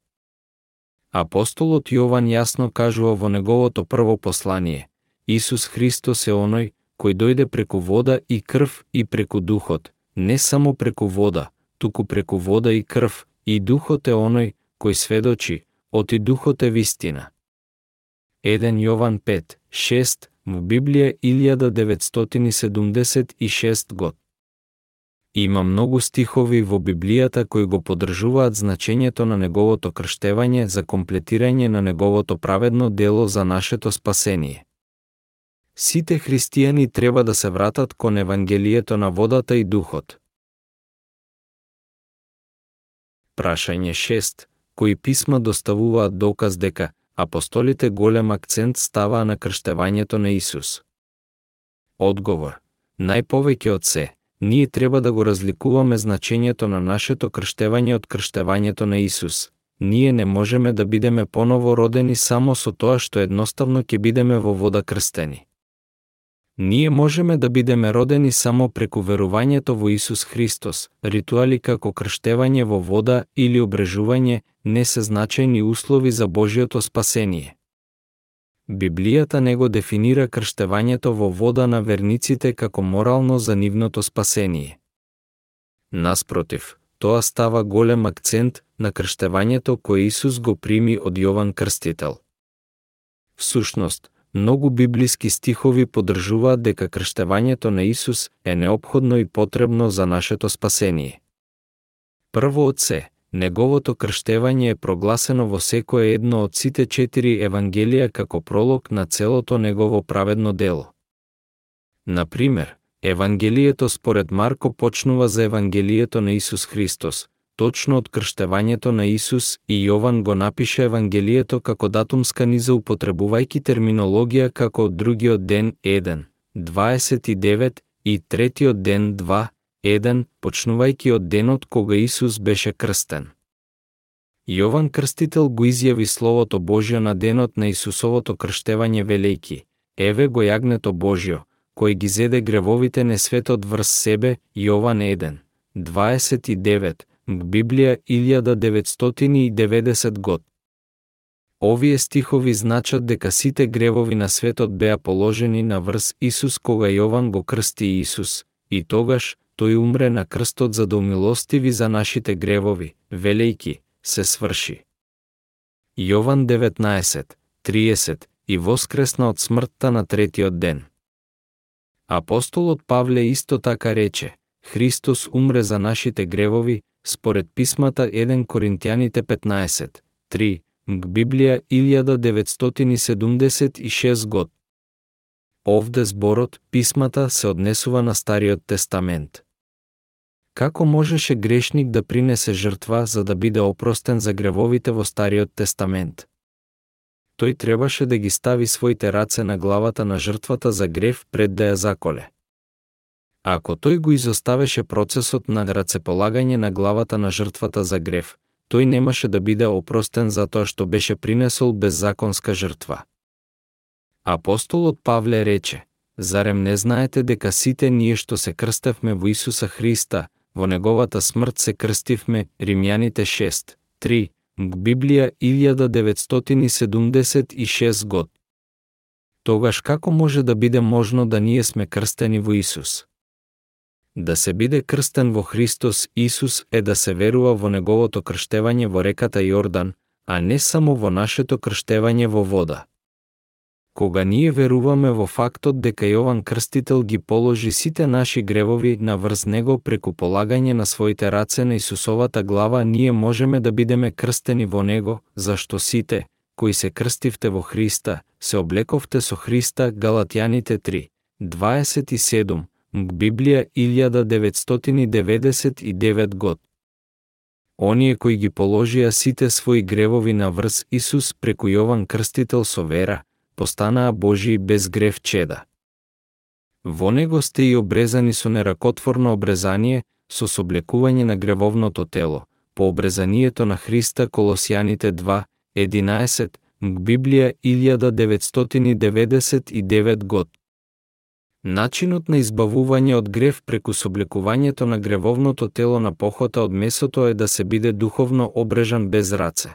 Апостолот Јован јасно кажува во неговото прво послание, Исус Христос е оној кој дојде преку вода и крв и преку духот, не само преку вода, туку преку вода и крв, и духот е оној кој сведочи, оти духот е вистина. 1 Јован 5, 6, во Библија 1976 год. Има многу стихови во Библијата кои го поддржуваат значењето на неговото крштевање за комплетирање на неговото праведно дело за нашето спасение. Сите христијани треба да се вратат кон Евангелието на водата и духот. Прашање 6. Кои писма доставуваат доказ дека апостолите голем акцент ставаа на крштевањето на Исус? Одговор. Најповеќе од се, ние треба да го разликуваме значењето на нашето крштевање од крштевањето на Исус. Ние не можеме да бидеме поново родени само со тоа што едноставно ќе бидеме во вода крстени. Ние можеме да бидеме родени само преку верувањето во Исус Христос. Ритуали како крштевање во вода или обрежување не се значајни услови за Божиото спасение. Библијата него дефинира крштевањето во вода на верниците како морално за нивното спасение. Наспротив, тоа става голем акцент на крштевањето кој Исус го прими од Јован Крстител. Всушност, многу библиски стихови подржуваат дека крштевањето на Исус е необходно и потребно за нашето спасение. Прво од се, неговото крштевање е прогласено во секое едно од сите четири евангелија како пролог на целото негово праведно дело. Например, Евангелието според Марко почнува за Евангелието на Исус Христос, точно од крштевањето на Исус и Јован го напиша Евангелието како датумска низа употребувајки терминологија како од другиот ден 1, 29 и третиот ден 2, 1, почнувајки од денот кога Исус беше крстен. Јован Крстител го изјави Словото Божјо на денот на Исусовото крштевање велејки, Еве го јагнето Божјо, кој ги зеде гревовите не светот врз себе, Јован 1, 29, Библија 1990 год. Овие стихови значат дека сите гревови на светот беа положени на врз Исус кога Јован го крсти Исус, и тогаш тој умре на крстот за да умилостиви за нашите гревови, велејки, се сврши. Јован 19, 30 и воскресна од смртта на третиот ден. Апостолот Павле исто така рече, Христос умре за нашите гревови, според писмата 1 Коринтијаните 15, 3, Библија 1976 год. Овде зборот, писмата, се однесува на Стариот Тестамент. Како можеше грешник да принесе жртва за да биде опростен за гревовите во Стариот Тестамент? Тој требаше да ги стави своите раце на главата на жртвата за грев пред да ја заколе. Ако тој го изоставеше процесот на рацеполагање на главата на жртвата за грев, тој немаше да биде опростен за тоа што беше принесол беззаконска жртва. Апостолот Павле рече, Зарем не знаете дека сите ние што се крстевме во Исуса Христа, во неговата смрт се крстивме, Римјаните 6, 3, Библија 1976 год. Тогаш како може да биде можно да ние сме крстени во Исус? Да се биде крстен во Христос Исус е да се верува во неговото крштевање во реката Јордан, а не само во нашето крштевање во вода. Кога ние веруваме во фактот дека Јован Крстител ги положи сите наши гревови на врз него преку полагање на своите раце на Исусовата глава, ние можеме да бидеме крстени во него, зашто сите, кои се крстивте во Христа, се облековте со Христа Галатјаните 3, 27, Библија 1999 год. Оние кои ги положија сите своји гревови на врз Исус преку Јован Крстител со вера, постанаа Божии без грев чеда. Во него сте и обрезани со неракотворно обрезание, со соблекување на гревовното тело, по обрезанието на Христа Колосијаните 2, 11, Библија 1999 год. Начинот на избавување од грев преку собликувањето на гревовното тело на похота од месото е да се биде духовно обрежан без раце.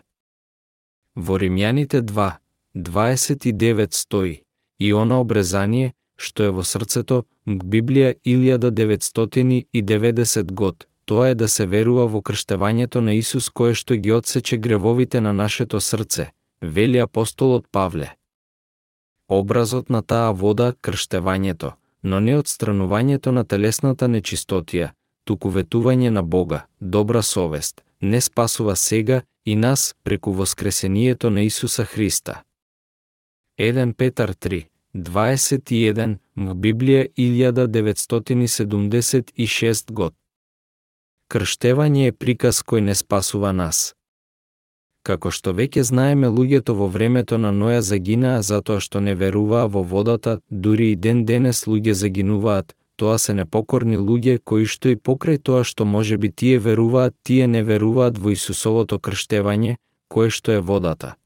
Во Римјаните 2, 29 стои, и она обрезание, што е во срцето, Библија 1990 год, тоа е да се верува во крштевањето на Исус кое што ги отсече гревовите на нашето срце, вели апостолот Павле. Образот на таа вода, крштевањето, но не отстранувањето на телесната нечистотија, туку ветување на Бога, добра совест, не спасува сега и нас преку воскресението на Исуса Христа. 1 Петар 3, 21, в Библија 1976 год. Крштевање е приказ кој не спасува нас. Како што веќе знаеме, луѓето во времето на Ноја загинаа затоа што не веруваа во водата, дури и ден денес луѓе загинуваат, тоа се непокорни луѓе кои што и покрај тоа што може би тие веруваат, тие не веруваат во Исусовото крштевање, кое што е водата.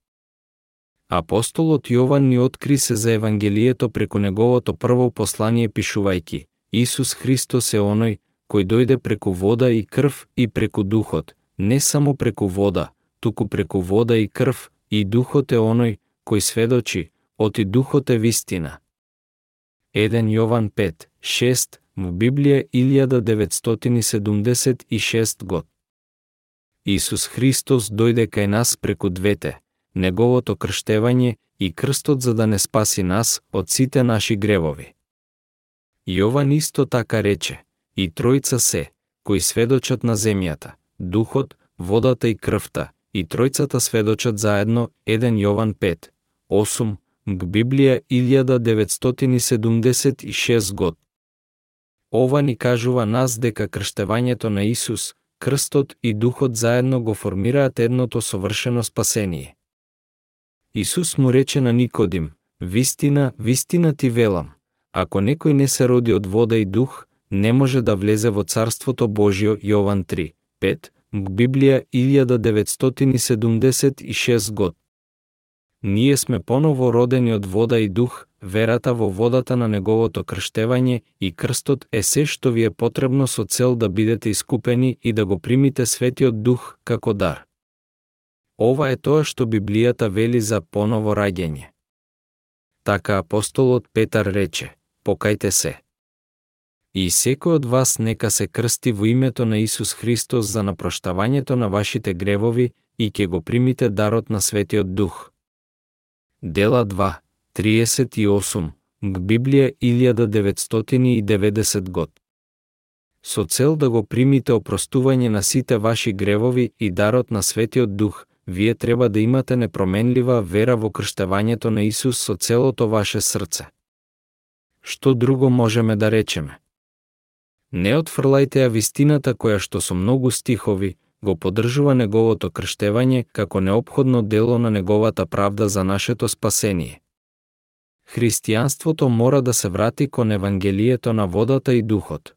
Апостолот Јован ни откри се за Евангелието преку неговото прво послание пишувајки Исус Христос е оној кој дојде преку вода и крв и преку духот, не само преку вода, туку преку вода и крв, и духот е оној кој сведочи, оти духот е вистина. 1 Јован 5, 6, во Библија 1976 год. Исус Христос дојде кај нас преку двете, неговото крштевање и крстот за да не спаси нас од сите наши гревови. Јован исто така рече, и тројца се, кои сведочат на земјата, духот, водата и крвта, и тројцата сведочат заедно 1 Јован 5, 8, г Библија 1976 год. Ова ни кажува нас дека крштевањето на Исус, крстот и духот заедно го формираат едното совршено спасение. Исус му рече на Никодим, вистина, вистина ти велам, ако некој не се роди од вода и дух, не може да влезе во Царството Божио Јован 3, 5, Библија 1976 год. Ние сме поново родени од вода и дух, верата во водата на неговото крштевање и крстот е се што ви е потребно со цел да бидете искупени и да го примите светиот дух како дар. Ова е тоа што Библијата вели за поново раѓање. Така апостолот Петар рече, покајте се. И секој од вас нека се крсти во името на Исус Христос за напроштавањето на вашите гревови и ќе го примите дарот на Светиот Дух. Дела 2, 38, Г Библија 1990 год. Со цел да го примите опростување на сите ваши гревови и дарот на Светиот Дух, вие треба да имате непроменлива вера во крштевањето на Исус со целото ваше срце. Што друго можеме да речеме? Не отфрлајте ја вистината која што со многу стихови го поддржува неговото крштевање како необходно дело на неговата правда за нашето спасение. Христијанството мора да се врати кон Евангелието на водата и духот.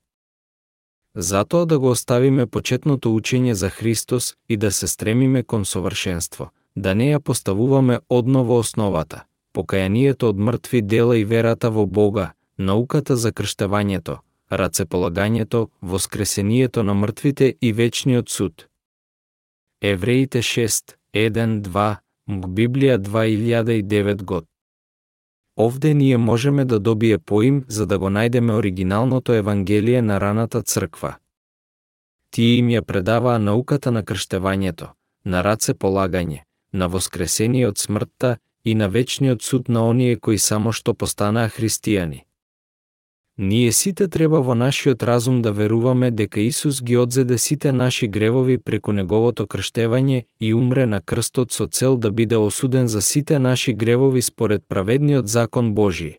Затоа да го оставиме почетното учење за Христос и да се стремиме кон совршенство, да не ја поставуваме одново основата, покајанието од мртви дела и верата во Бога, науката за крштевањето, рацеполагањето, воскресението на мртвите и вечниот суд. Евреите 6, 1, 2, Библија 2009 год. Овде ние можеме да добие поим за да го најдеме оригиналното Евангелие на раната црква. Тие им ја предаваа науката на крштевањето, на раце полагање, на воскресение од смртта и на вечниот суд на оние кои само што постанаа христијани. Ние сите треба во нашиот разум да веруваме дека Исус ги одзеде сите наши гревови преку неговото крштевање и умре на крстот со цел да биде осуден за сите наши гревови според праведниот закон Божи.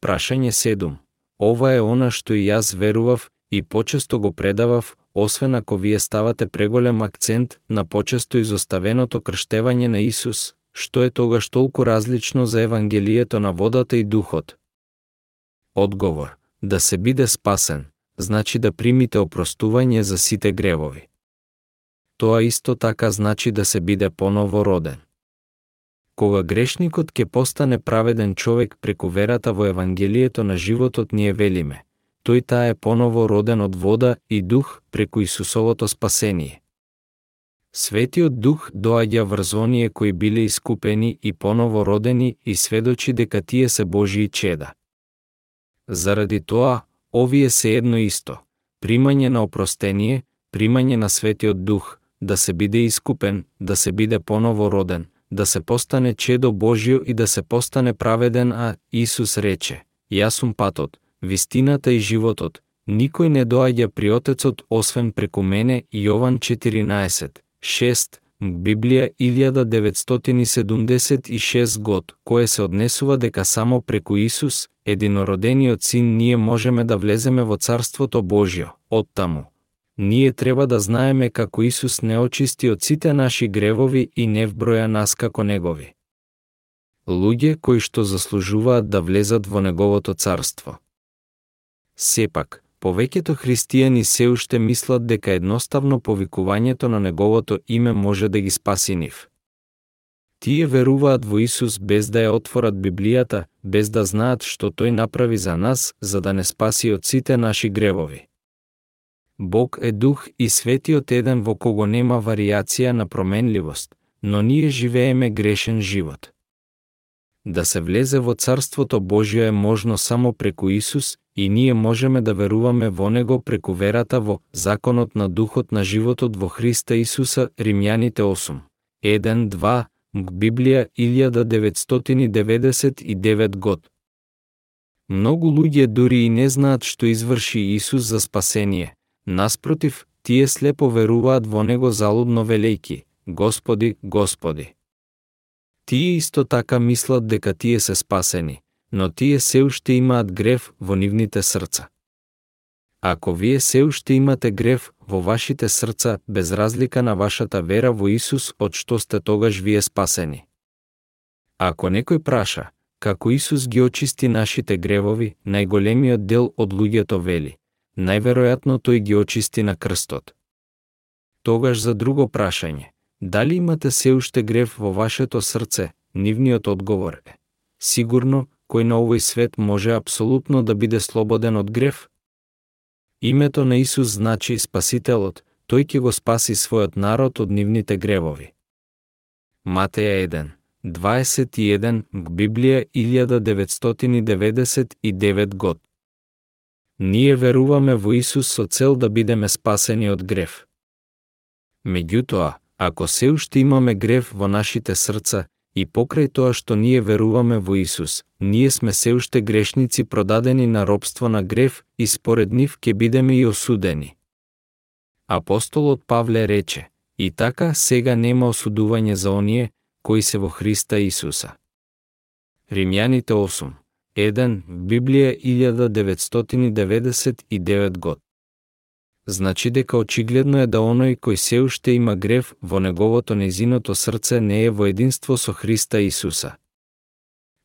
Прашање 7. Ова е она што и јас верував и почесто го предавав, освен ако вие ставате преголем акцент на почесто изоставеното крштевање на Исус, што е тогаш толку различно за Евангелието на водата и духот? Одговор Да се биде спасен, значи да примите опростување за сите гревови. Тоа исто така значи да се биде поново роден. Кога грешникот ќе постане праведен човек преку верата во Евангелието на животот ние велиме, тој таа е поново роден од вода и дух преку Исусовото спасение. Светиот Дух доаѓа врз оние кои биле искупени и поново родени и сведочи дека тие се Божии чеда. Заради тоа, овие се едно исто. Примање на опростение, примање на Светиот Дух, да се биде искупен, да се биде поново роден, да се постане чедо Божио и да се постане праведен, а Исус рече, Јас сум патот, вистината и животот, никој не доаѓа при Отецот освен преку мене Јован 14, 6. Библија 1976 год, кое се однесува дека само преку Исус, единородениот син, ние можеме да влеземе во Царството Божјо, оттаму. Ние треба да знаеме како Исус не очисти од сите наши гревови и не вброја нас како негови. Луѓе кои што заслужуваат да влезат во неговото царство. Сепак, повеќето христијани се уште мислат дека едноставно повикувањето на неговото име може да ги спаси нив. Тие веруваат во Исус без да ја отворат Библијата, без да знаат што тој направи за нас, за да не спаси од сите наши гревови. Бог е дух и светиот еден во кого нема варијација на променливост, но ние живееме грешен живот. Да се влезе во Царството Божјо е можно само преку Исус и ние можеме да веруваме во Него преку верата во законот на Духот на животот во Христа Исуса, Римјаните 8. 1-2, МГ Библија 1999 год. Многу луѓе дури и не знаат што изврши Исус за спасение. Наспротив, тие слепо веруваат во Него залудно велејки, Господи, Господи. Тие исто така мислат дека тие се спасени, но тие се уште имаат грев во нивните срца. Ако вие се уште имате грев во вашите срца, без разлика на вашата вера во Исус, од што сте тогаш вие спасени. Ако некој праша, како Исус ги очисти нашите гревови, најголемиот дел од луѓето вели, најверојатно тој ги очисти на крстот. Тогаш за друго прашање, дали имате се уште грев во вашето срце, нивниот одговор е, сигурно, кој на овој свет може апсолутно да биде слободен од грев? Името на Исус значи Спасителот, тој ќе го спаси својот народ од нивните гревови. Матеја 1, 21 Библија 1999 год. Ние веруваме во Исус со цел да бидеме спасени од грев. Меѓутоа, ако се уште имаме грев во нашите срца, и покрај тоа што ние веруваме во Исус, ние сме се уште грешници продадени на робство на грев и според нив ќе бидеме и осудени. Апостолот Павле рече, и така сега нема осудување за оние, кои се во Христа Исуса. Римјаните 8. 1. Библија 1999 год. Значи дека очигледно е да оној кој се уште има грев во неговото незиното срце не е во единство со Христа Исуса.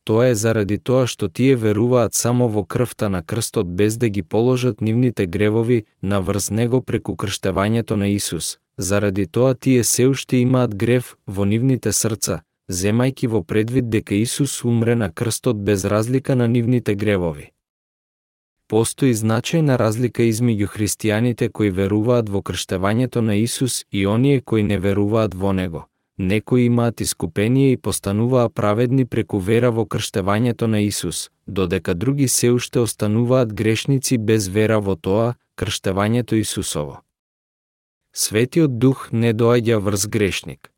Тоа е заради тоа што тие веруваат само во крвта на крстот без да ги положат нивните гревови на врз него преку крштевањето на Исус. Заради тоа тие се уште имаат грев во нивните срца, земајки во предвид дека Исус умре на крстот без разлика на нивните гревови. Постои значајна разлика измеѓу христијаните кои веруваат во крштевањето на Исус и оние кои не веруваат во него. Некои имаат искупение и постануваа праведни преку вера во крштевањето на Исус, додека други се уште остануваат грешници без вера во тоа, крштевањето Исусово. Светиот Дух не доаѓа врз грешник.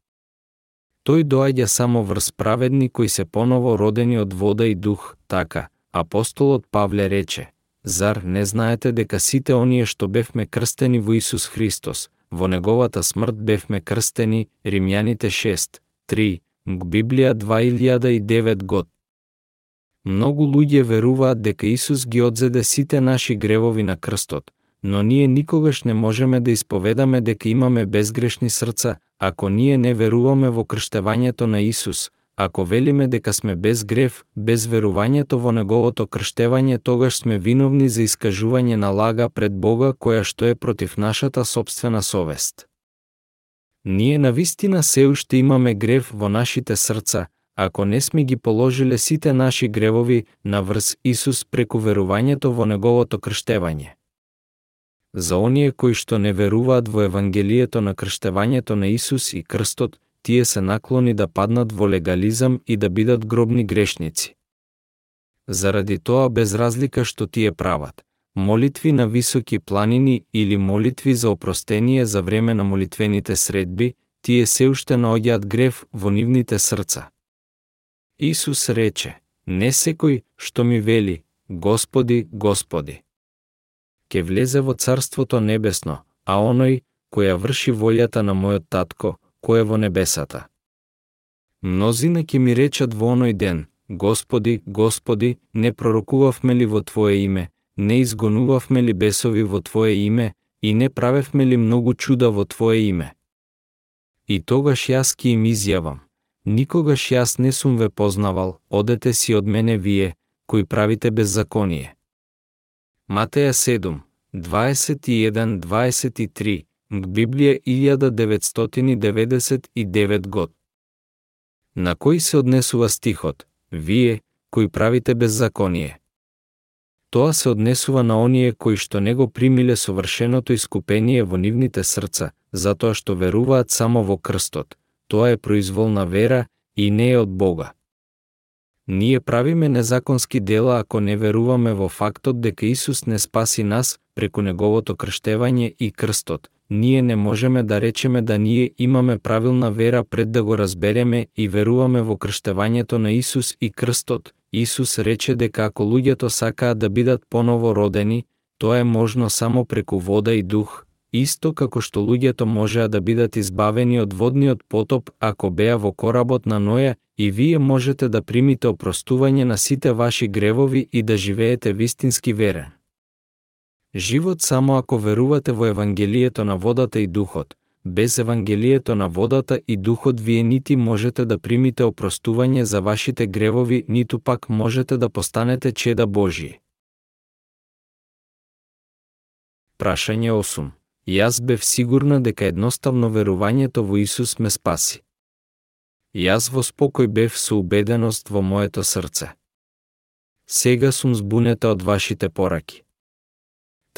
Тој доаѓа само врз праведни кои се поново родени од вода и дух, така, апостолот Павле рече, Зар не знаете дека сите оние што бевме крстени во Исус Христос, во неговата смрт бевме крстени, Римјаните 6, 3, Библија 2009 год. Многу луѓе веруваат дека Исус ги одзеде сите наши гревови на крстот, но ние никогаш не можеме да исповедаме дека имаме безгрешни срца, ако ние не веруваме во крштевањето на Исус, Ако велиме дека сме без грев, без верувањето во неговото крштевање, тогаш сме виновни за искажување на лага пред Бога која што е против нашата собствена совест. Ние на вистина се уште имаме грев во нашите срца, ако не сме ги положиле сите наши гревови на врз Исус преку верувањето во неговото крштевање. За оние кои што не веруваат во Евангелието на крштевањето на Исус и крстот, тие се наклони да паднат во легализам и да бидат гробни грешници. Заради тоа без разлика што тие прават, молитви на високи планини или молитви за опростение за време на молитвените средби, тие се уште наоѓаат грев во нивните срца. Исус рече, не секој што ми вели, Господи, Господи. Ке влезе во Царството Небесно, а оној, која врши волјата на мојот татко, кој е во небесата. Мнозина ќе ми речат во оној ден, Господи, Господи, не пророкувавме ли во Твое име, не изгонувавме ли бесови во Твое име, и не правевме ли многу чуда во Твое име? И тогаш јас ќе им изјавам, никогаш јас не сум ве познавал, одете си од мене вие, кои правите беззаконие. Матеја 7, 21-23 Библија 1999 год. На кој се однесува стихот, вие, кои правите беззаконие? Тоа се однесува на оние кои што не го примиле совршеното искупение во нивните срца, затоа што веруваат само во крстот. Тоа е произволна вера и не е од Бога. Ние правиме незаконски дела ако не веруваме во фактот дека Исус не спаси нас преку неговото крштевање и крстот, ние не можеме да речеме да ние имаме правилна вера пред да го разбереме и веруваме во крштевањето на Исус и крстот. Исус рече дека ако луѓето сакаат да бидат поново родени, тоа е можно само преку вода и дух, исто како што луѓето можеа да бидат избавени од водниот потоп ако беа во коработ на Ноја, и вие можете да примите опростување на сите ваши гревови и да живеете вистински верен. Живот само ако верувате во Евангелието на водата и духот. Без Евангелието на водата и духот вие нити можете да примите опростување за вашите гревови, ниту пак можете да постанете чеда Божии. Прашање 8. Јас бев сигурна дека едноставно верувањето во Исус ме спаси. Јас во спокој бев со убеденост во моето срце. Сега сум збунета од вашите пораки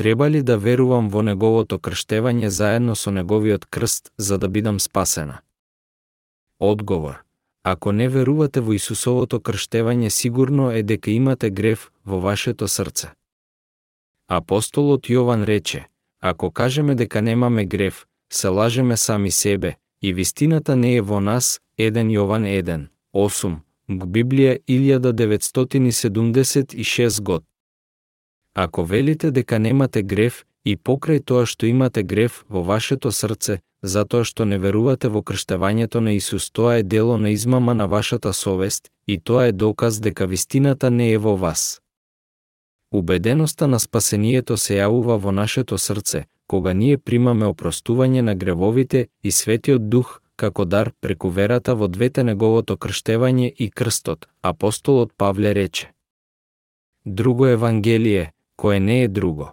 треба ли да верувам во неговото крштевање заедно со неговиот крст за да бидам спасена? Одговор. Ако не верувате во Исусовото крштевање, сигурно е дека имате грев во вашето срце. Апостолот Јован рече, ако кажеме дека немаме грев, се лажеме сами себе, и вистината не е во нас, 1 Јован 1, 8, Библија 1976 год. Ако велите дека немате грев, и покрај тоа што имате грев во вашето срце, затоа што не верувате во крштевањето на Исус, тоа е дело на измама на вашата совест, и тоа е доказ дека вистината не е во вас. Убеденоста на спасението се јавува во нашето срце, кога ние примаме опростување на гревовите и Светиот Дух како дар преку верата во двете неговото крштевање и крстот, апостолот Павле рече. Друго Евангелие, кое не е друго.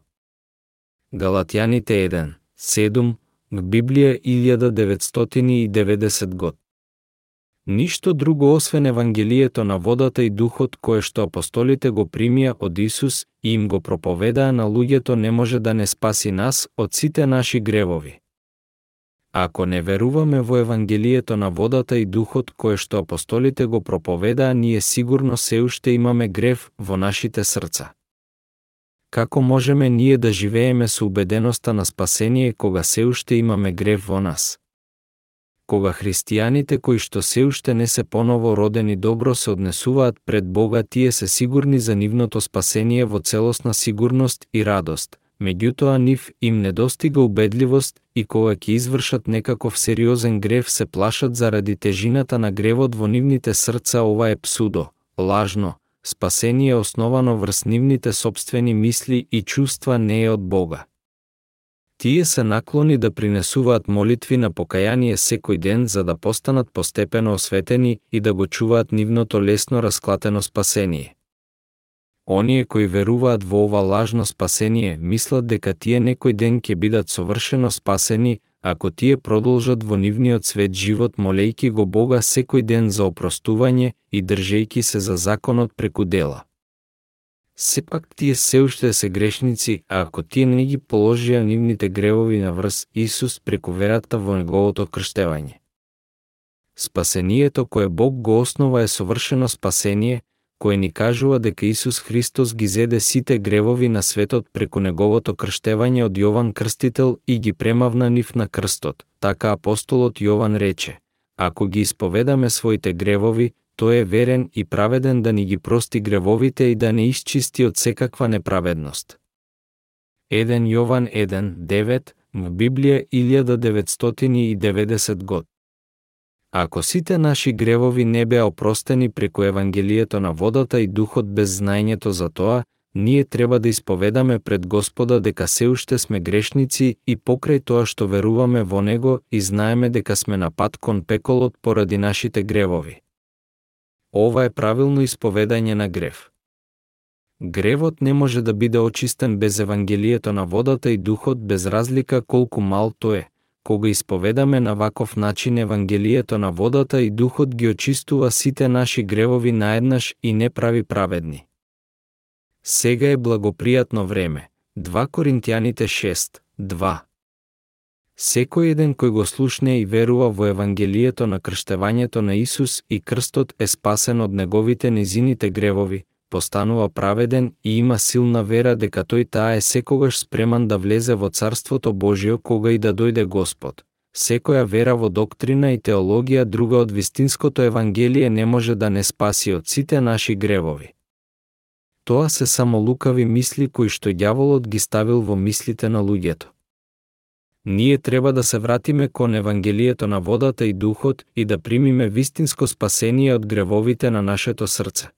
Галатјаните 1, 7, Библија 1990 год. Ништо друго освен Евангелието на водата и духот кое што апостолите го примија од Исус и им го проповедаа на луѓето не може да не спаси нас од сите наши гревови. Ако не веруваме во Евангелието на водата и духот кое што апостолите го проповедаа, ние сигурно се уште имаме грев во нашите срца. Како можеме ние да живееме со убеденоста на спасение кога се уште имаме грев во нас? Кога христијаните кои што се уште не се поново родени добро се однесуваат пред Бога, тие се сигурни за нивното спасение во целосна сигурност и радост, меѓутоа нив им недостига убедливост и кога ќе извршат некаков сериозен грев се плашат заради тежината на гревот во нивните срца ова е псудо, лажно, спасение основано врз нивните собствени мисли и чувства не е од Бога. Тие се наклони да принесуваат молитви на покаяние секој ден за да постанат постепено осветени и да го чуваат нивното лесно расклатено спасение. Оние кои веруваат во ова лажно спасение мислат дека тие некој ден ќе бидат совршено спасени, ако тие продолжат во нивниот свет живот молејки го Бога секој ден за опростување и држејки се за законот преку дела. Сепак тие се уште се грешници, а ако тие не ги положија нивните гревови на врз Исус преку верата во Неговото крштевање. Спасението кое Бог го основа е совршено спасение, кој ни кажува дека Исус Христос ги зеде сите гревови на светот преку неговото крштевање од Јован Крстител и ги премавна нив на крстот. Така апостолот Јован рече, ако ги исповедаме своите гревови, тој е верен и праведен да ни ги прости гревовите и да не исчисти од секаква неправедност. 1 Јован 1, 9, в Библија 1990 год. Ако сите наши гревови не беа опростени преку Евангелието на водата и духот без знаењето за тоа, ние треба да исповедаме пред Господа дека се уште сме грешници и покрај тоа што веруваме во Него и знаеме дека сме на пат кон пеколот поради нашите гревови. Ова е правилно исповедање на грев. Гревот не може да биде очистен без Евангелието на водата и духот без разлика колку мал тој е, кога исповедаме на ваков начин Евангелието на водата и Духот ги очистува сите наши гревови наеднаш и не прави праведни. Сега е благопријатно време. 2 Коринтијаните 6, 2 Секој еден кој го слушне и верува во Евангелието на крштевањето на Исус и крстот е спасен од неговите низините гревови, постанува праведен и има силна вера дека тој таа е секогаш спреман да влезе во Царството Божио кога и да дојде Господ. Секоја вера во доктрина и теологија друга од вистинското Евангелие не може да не спаси од сите наши гревови. Тоа се само лукави мисли кои што ѓаволот ги ставил во мислите на луѓето. Ние треба да се вратиме кон Евангелието на водата и духот и да примиме вистинско спасение од гревовите на нашето срце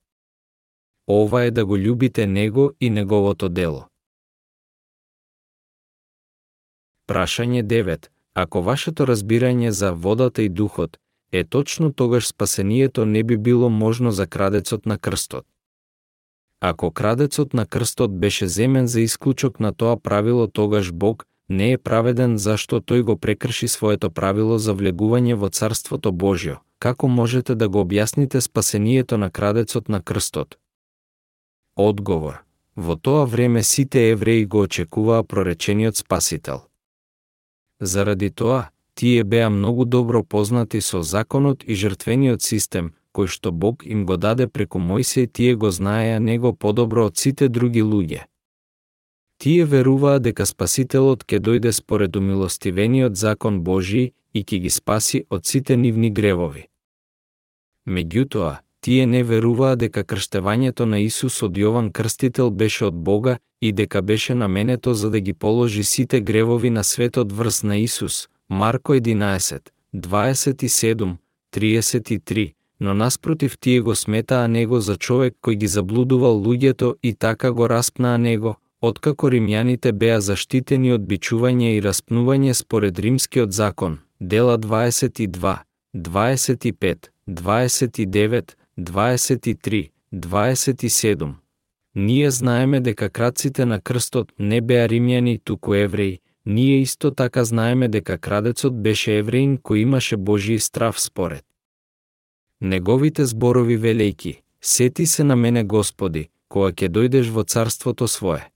ова е да го љубите него и неговото дело. Прашање 9. Ако вашето разбирање за водата и духот е точно тогаш спасението не би било можно за крадецот на крстот. Ако крадецот на крстот беше земен за исклучок на тоа правило, тогаш Бог не е праведен зашто тој го прекрши своето правило за влегување во Царството Божјо. Како можете да го објасните спасението на крадецот на крстот? Одговор. Во тоа време сите евреи го очекуваа проречениот Спасител. Заради тоа, тие беа многу добро познати со законот и жртвениот систем, кој што Бог им го даде преку Мојсей, тие го знаеа него подобро од сите други луѓе. Тие веруваа дека Спасителот ќе дојде според умилостивениот закон Божи и ќе ги спаси од сите нивни гревови. Меѓутоа, тие не веруваа дека крштевањето на Исус од Јован Крстител беше од Бога и дека беше наменето за да ги положи сите гревови на светот врз на Исус, Марко 11, 27, 33, но наспротив тие го сметаа него за човек кој ги заблудувал луѓето и така го распнаа него, откако римјаните беа заштитени од бичување и распнување според римскиот закон, дела 22, 25, 29, 23, 27. Ние знаеме дека крадците на крстот не беа римјани, туку евреи, ние исто така знаеме дека крадецот беше евреин кој имаше Божи страв според. Неговите зборови велејки, сети се на мене Господи, кога ќе дојдеш во царството свое.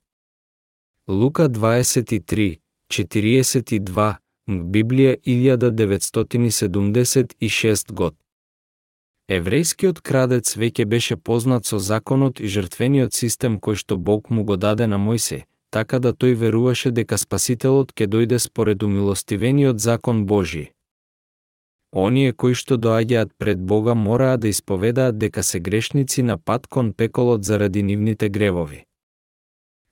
Лука 23, 42, Библија 1976 год. Еврејскиот крадец веќе беше познат со законот и жртвениот систем кој што Бог му го даде на Мојсе, така да тој веруваше дека Спасителот ќе дојде според умилостивениот закон Божи. Оние кои што доаѓаат пред Бога мораа да исповедаат дека се грешници на пат кон пеколот заради нивните гревови.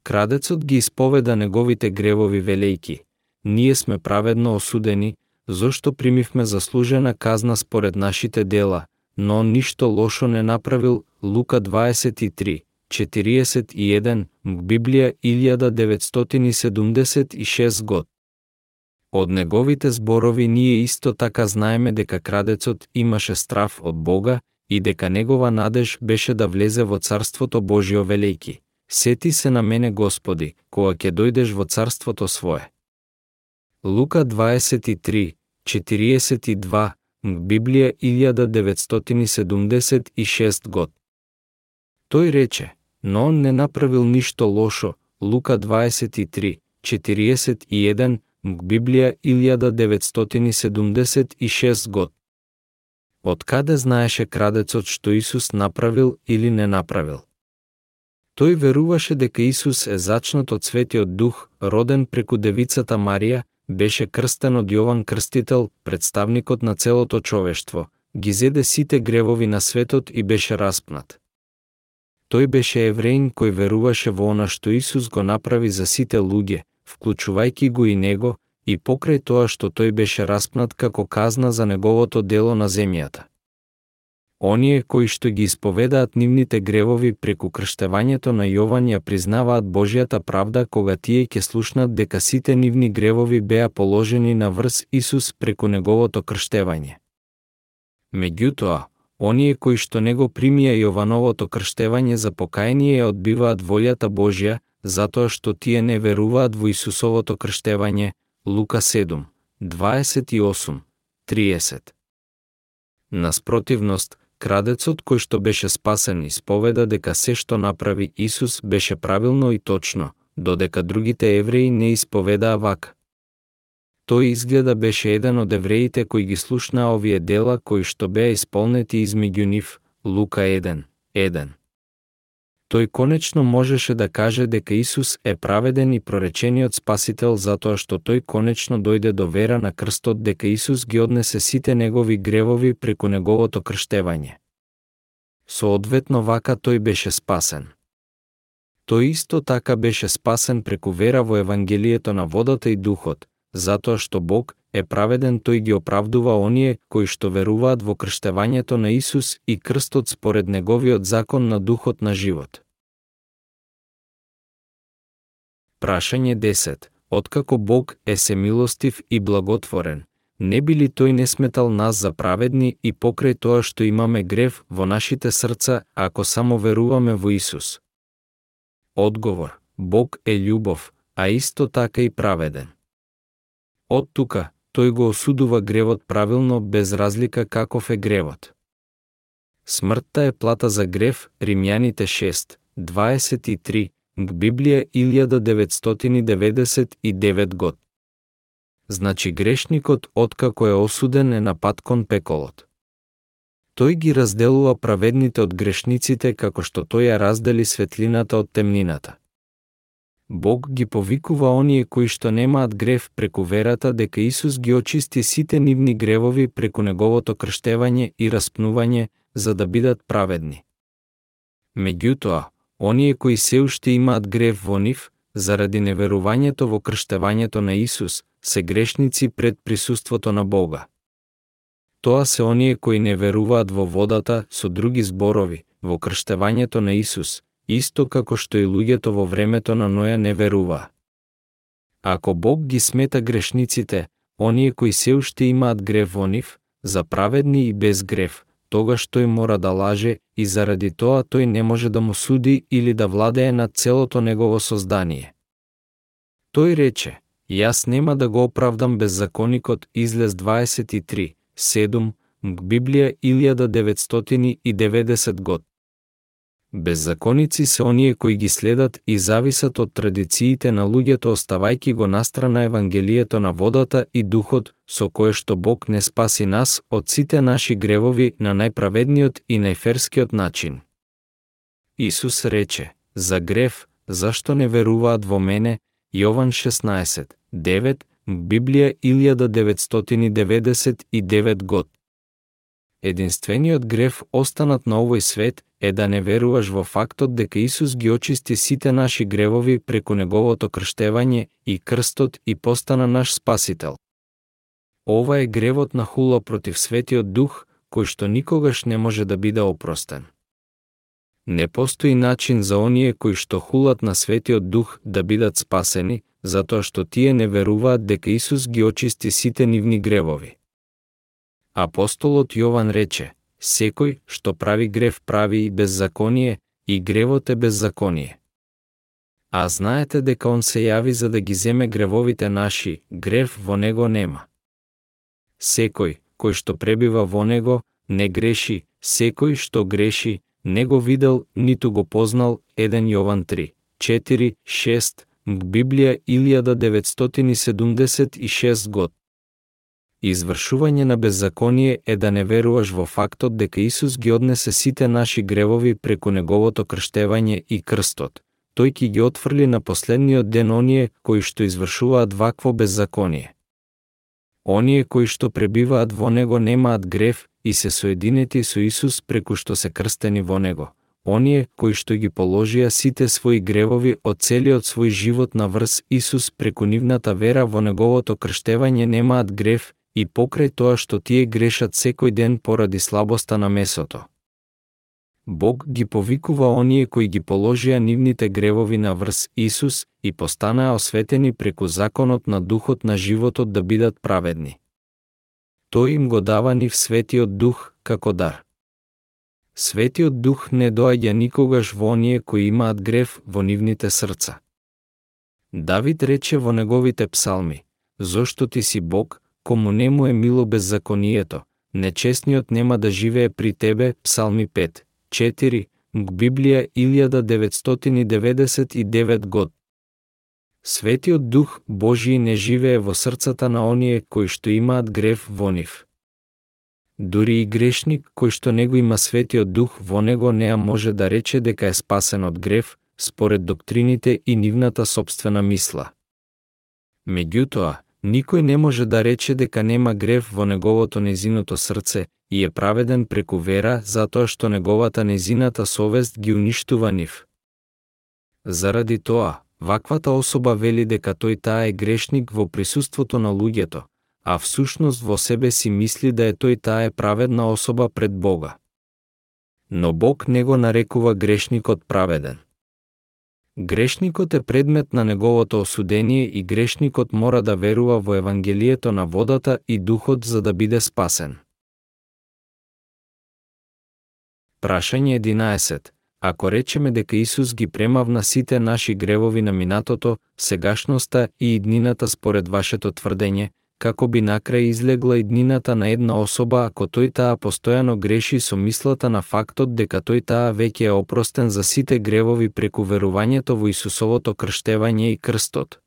Крадецот ги исповеда неговите гревови велејки. Ние сме праведно осудени, зошто примивме заслужена казна според нашите дела, но ништо лошо не направил Лука 23, 41, Библија 1976 год. Од неговите зборови ние исто така знаеме дека крадецот имаше страф од Бога и дека негова надеж беше да влезе во Царството Божио велејки. Сети се на мене Господи, кога ќе дојдеш во Царството Свое. Лука 23, 42, Библија 1976 год. Тој рече, но он не направил ништо лошо, Лука 23, 41, Библија 1976 год. Од каде знаеше крадецот што Исус направил или не направил? Тој веруваше дека Исус е зачнат од Светиот Дух, роден преку девицата Марија, беше крстен од Јован Крстител, представникот на целото човештво, ги зеде сите гревови на светот и беше распнат. Тој беше евреин кој веруваше во она што Исус го направи за сите луѓе, вклучувајќи го и него, и покрај тоа што тој беше распнат како казна за неговото дело на земјата. Оние кои што ги исповедаат нивните гревови преку крштевањето на Јован ја признаваат Божјата правда кога тие ќе слушнат дека сите нивни гревови беа положени на врз Исус преку неговото крштевање. Меѓутоа, оние кои што не го примија Јовановото крштевање за покаяние одбиваат волјата Божја, затоа што тие не веруваат во Исусовото крштевање, Лука 7, 28, 30. Наспротивност, Крадецот кој што беше спасен исповеда дека се што направи Исус беше правилно и точно, додека другите евреи не исповедаа вака. Тој изгледа беше еден од евреите кои ги слушнаа овие дела кои што беа исполнети измеѓу нив, Лука 1, 1 тој конечно можеше да каже дека Исус е праведен и проречениот Спасител затоа што тој конечно дојде до вера на крстот дека Исус ги однесе сите негови гревови преку неговото крштевање. Соодветно вака тој беше спасен. Тој исто така беше спасен преку вера во Евангелието на водата и духот, затоа што Бог е праведен тој ги оправдува оние кои што веруваат во крштевањето на Исус и крстот според неговиот закон на духот на живот. Прашање 10. Откако Бог е семилостив и благотворен, не би ли тој не сметал нас за праведни и покрај тоа што имаме грев во нашите срца ако само веруваме во Исус? Одговор. Бог е љубов, а исто така и праведен. Од тука, тој го осудува гревот правилно без разлика каков е гревот. Смртта е плата за грев, Римјаните 6, 23, Библија 1999 год. значи грешникот откако е осуден е на пат кон пеколот. Тој ги разделува праведните од грешниците како што тој ја раздели светлината од темнината. Бог ги повикува оние кои што немаат грев преку верата дека Исус ги очисти сите нивни гревови преку неговото крштевање и распнување за да бидат праведни. Меѓутоа, оние кои се уште имаат грев во нив, заради неверувањето во крштевањето на Исус, се грешници пред присуството на Бога. Тоа се оние кои не веруваат во водата со други зборови, во крштевањето на Исус, исто како што и луѓето во времето на Ноја не верува. Ако Бог ги смета грешниците, оние кои се уште имаат грев во нив, за праведни и без грев, тогаш тој мора да лаже и заради тоа тој не може да му суди или да владее над целото негово создание. Тој рече, јас нема да го оправдам беззаконикот излез 23, 7, Библија 1990 год. Беззаконици се оние кои ги следат и зависат од традициите на луѓето оставајки го настрана Евангелието на водата и духот, со кое што Бог не спаси нас од сите наши гревови на најправедниот и најферскиот начин. Исус рече, за грев, зашто не веруваат во мене, Јован 16, 9, Библија 1999 год. Единствениот грев останат на овој свет е да не веруваш во фактот дека Исус ги очисти сите наши гревови преку неговото крштевање и крстот и постана наш спасител. Ова е гревот на хула против Светиот Дух, кој што никогаш не може да биде опростен. Не постои начин за оние кои што хулат на Светиот Дух да бидат спасени, затоа што тие не веруваат дека Исус ги очисти сите нивни гревови. Апостолот Јован рече, секој што прави грев прави и беззаконие, и гревот е беззаконие. А знаете дека он се јави за да ги земе гревовите наши, грев во него нема. Секој кој што пребива во него не греши, секој што греши не го видел ниту го познал 1 Јован 3, 4, 6, Библија 1976 год. Извршување на беззаконие е да не веруваш во фактот дека Исус ги однесе сите наши гревови преку неговото крштевање и крстот. Тој ќе ги отфрли на последниот ден оние кои што извршуваат вакво беззаконие. Оние кои што пребиваат во него немаат грев и се соединети со Исус преку што се крстени во него. Оние кои што ги положија сите своји гревови од целиот свој живот на врз Исус преку нивната вера во неговото крштевање немаат грев и покрај тоа што тие грешат секој ден поради слабоста на месото. Бог ги повикува оние кои ги положија нивните гревови на врз Исус и постанаа осветени преку законот на духот на животот да бидат праведни. Тој им го дава нив светиот дух како дар. Светиот дух не доаѓа никогаш во оние кои имаат грев во нивните срца. Давид рече во неговите псалми, «Зошто ти си Бог, кому не му е мило беззаконието, нечестниот нема да живее при тебе, Псалми 5, 4, Библија 1999 год. Светиот Дух Божи не живее во срцата на оние кои што имаат грев во нив. Дури и грешник кој што него има Светиот Дух во него неа може да рече дека е спасен од грев, според доктрините и нивната собствена мисла. Меѓутоа, Никој не може да рече дека нема грев во неговото незиното срце и е праведен преку вера затоа што неговата незината совест ги уништува нив. Заради тоа, ваквата особа вели дека тој таа е грешник во присуството на луѓето, а всушност во себе си мисли да е тој таа е праведна особа пред Бога. Но Бог не го нарекува грешникот праведен. Грешникот е предмет на неговото осудение и грешникот мора да верува во Евангелието на водата и духот за да биде спасен. Прашање 11. Ако речеме дека Исус ги премавна сите наши гревови на минатото, сегашноста и иднината според вашето тврдење, како би накрај излегла иднината на една особа ако тој таа постојано греши со мислата на фактот дека тој таа веќе е опростен за сите гревови преку верувањето во Исусовото крштевање и крстот.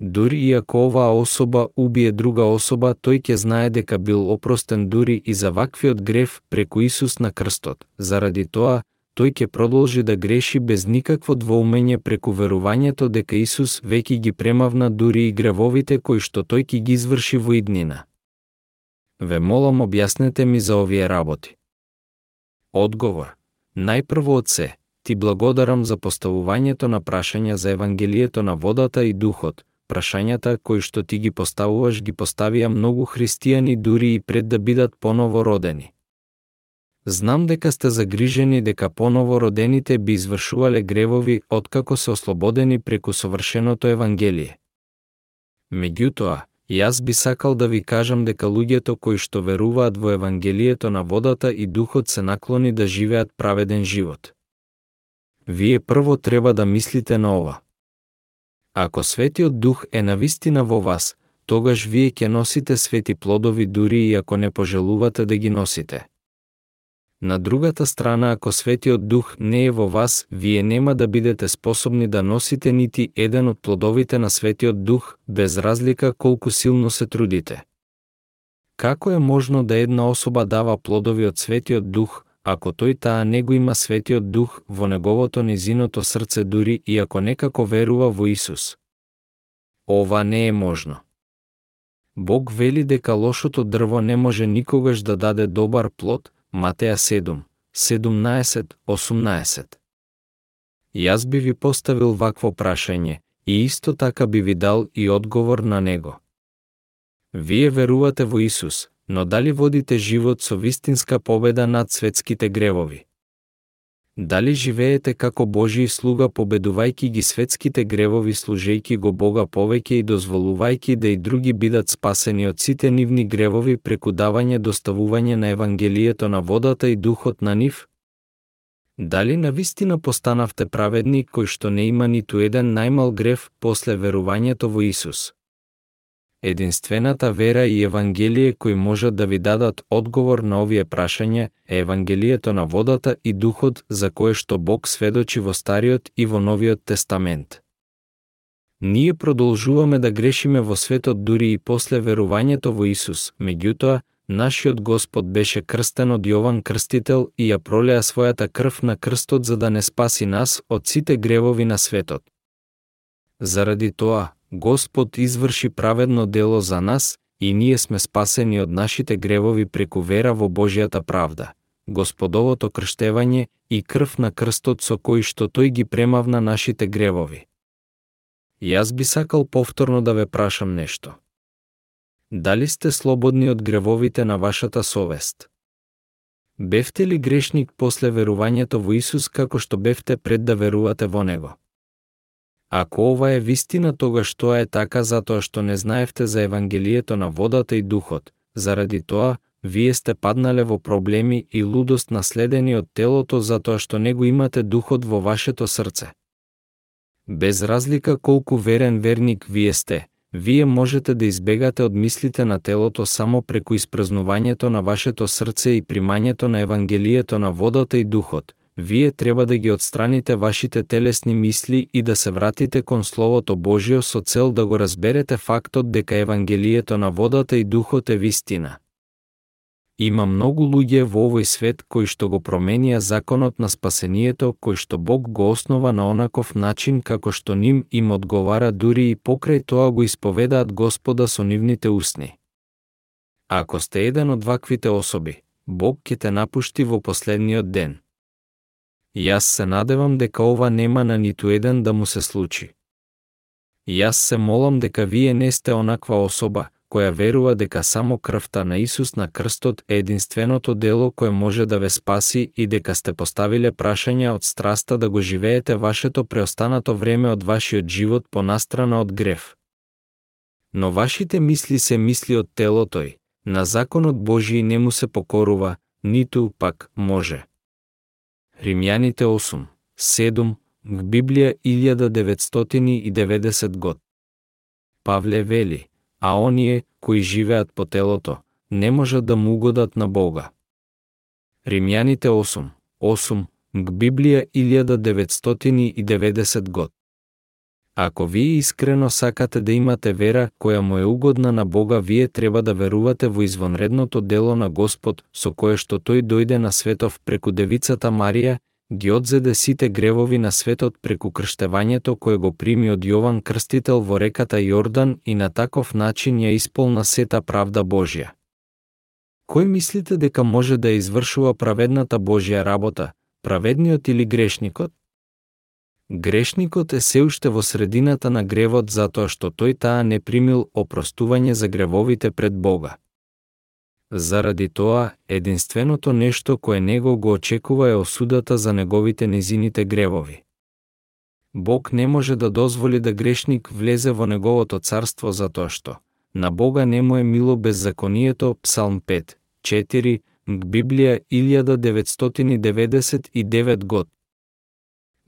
Дури и ако оваа особа убие друга особа, тој ќе знае дека бил опростен дури и за ваквиот грев преку Исус на крстот. Заради тоа, тој ќе продолжи да греши без никакво двоумење преку верувањето дека Исус веќе ги премавна дури и гревовите кои што тој ќе ги изврши во иднина. Ве молам објаснете ми за овие работи. Одговор. Најпрво од се, ти благодарам за поставувањето на прашања за Евангелието на водата и духот, прашањата кои што ти ги поставуваш ги поставија многу христијани дури и пред да бидат поново родени. Знам дека сте загрижени дека поново родените би извршувале гревови откако се ослободени преку совршеното Евангелие. Меѓутоа, јас би сакал да ви кажам дека луѓето кои што веруваат во Евангелието на водата и духот се наклони да живеат праведен живот. Вие прво треба да мислите на ова. Ако Светиот Дух е навистина во вас, тогаш вие ќе носите свети плодови дури и ако не пожелувате да ги носите. На другата страна, ако Светиот Дух не е во вас, вие нема да бидете способни да носите нити еден од плодовите на Светиот Дух, без разлика колку силно се трудите. Како е можно да една особа дава плодови од Светиот Дух, ако тој таа не го има светиот дух во неговото низиното срце дури и ако некако верува во Исус. Ова не е можно. Бог вели дека лошото дрво не може никогаш да даде добар плод, Матеја 7, 17, 18. Јас би ви поставил вакво прашање, и исто така би ви дал и одговор на него. Вие верувате во Исус, но дали водите живот со вистинска победа над светските гревови? Дали живеете како Божи слуга победувајќи ги светските гревови служејќи го Бога повеќе и дозволувајќи да и други бидат спасени од сите нивни гревови преку давање доставување на Евангелието на водата и духот на нив? Дали на вистина постанавте праведни кој што не има ниту еден најмал грев после верувањето во Исус? Единствената вера и Евангелие кои можат да ви дадат одговор на овие прашања е Евангелието на водата и духот за кое што Бог сведочи во Стариот и во Новиот Тестамент. Ние продолжуваме да грешиме во светот дури и после верувањето во Исус, меѓутоа, нашиот Господ беше крстен од Јован Крстител и ја пролеа својата крв на крстот за да не спаси нас од сите гревови на светот. Заради тоа, Господ изврши праведно дело за нас и ние сме спасени од нашите гревови преку вера во Божијата правда, Господовото крштевање и крв на крстот со кој што тој ги премавна нашите гревови. Јас би сакал повторно да ве прашам нешто. Дали сте слободни од гревовите на вашата совест? Бевте ли грешник после верувањето во Исус како што бевте пред да верувате во Него? Ако ова е вистина, тогаш тоа е така затоа што не знаевте за Евангелието на водата и духот. Заради тоа, вие сте паднале во проблеми и лудост наследени од телото затоа што не го имате духот во вашето срце. Без разлика колку верен верник вие сте, вие можете да избегате од мислите на телото само преку испразнувањето на вашето срце и примањето на Евангелието на водата и духот, вие треба да ги отстраните вашите телесни мисли и да се вратите кон Словото Божио со цел да го разберете фактот дека Евангелието на водата и духот е вистина. Има многу луѓе во овој свет кои што го променија законот на спасението, кој што Бог го основа на онаков начин како што ним им одговара дури и покрај тоа го исповедаат Господа со нивните усни. Ако сте еден од ваквите особи, Бог ќе те напушти во последниот ден. Јас се надевам дека ова нема на ниту еден да му се случи. Јас се молам дека вие не сте онаква особа, која верува дека само крвта на Исус на крстот е единственото дело кое може да ве спаси и дека сте поставиле прашања од страста да го живеете вашето преостанато време од вашиот живот по настрана од грев. Но вашите мисли се мисли од телото й, на законот Божиј не му се покорува, ниту пак може. Римјаните 8, 7, Библија 1990 год. Павле вели, а оние, кои живеат по телото, не можат да му угодат на Бога. Римјаните 8, 8, Библија 1990 год. Ако вие искрено сакате да имате вера која му е угодна на Бога, вие треба да верувате во извонредното дело на Господ, со кое што тој дојде на светов преку девицата Марија, ги одзеде сите гревови на светот преку крштевањето кое го прими од Јован Крстител во реката Јордан и на таков начин ја исполна сета правда Божја. Кој мислите дека може да извршува праведната Божја работа, праведниот или грешникот? Грешникот е се уште во средината на гревот затоа што тој таа не примил опростување за гревовите пред Бога. Заради тоа, единственото нешто кое него го очекува е осудата за неговите незините гревови. Бог не може да дозволи да грешник влезе во неговото царство затоа што на Бога не му е мило беззаконието, Псалм 5, 4, Библија 1999 год.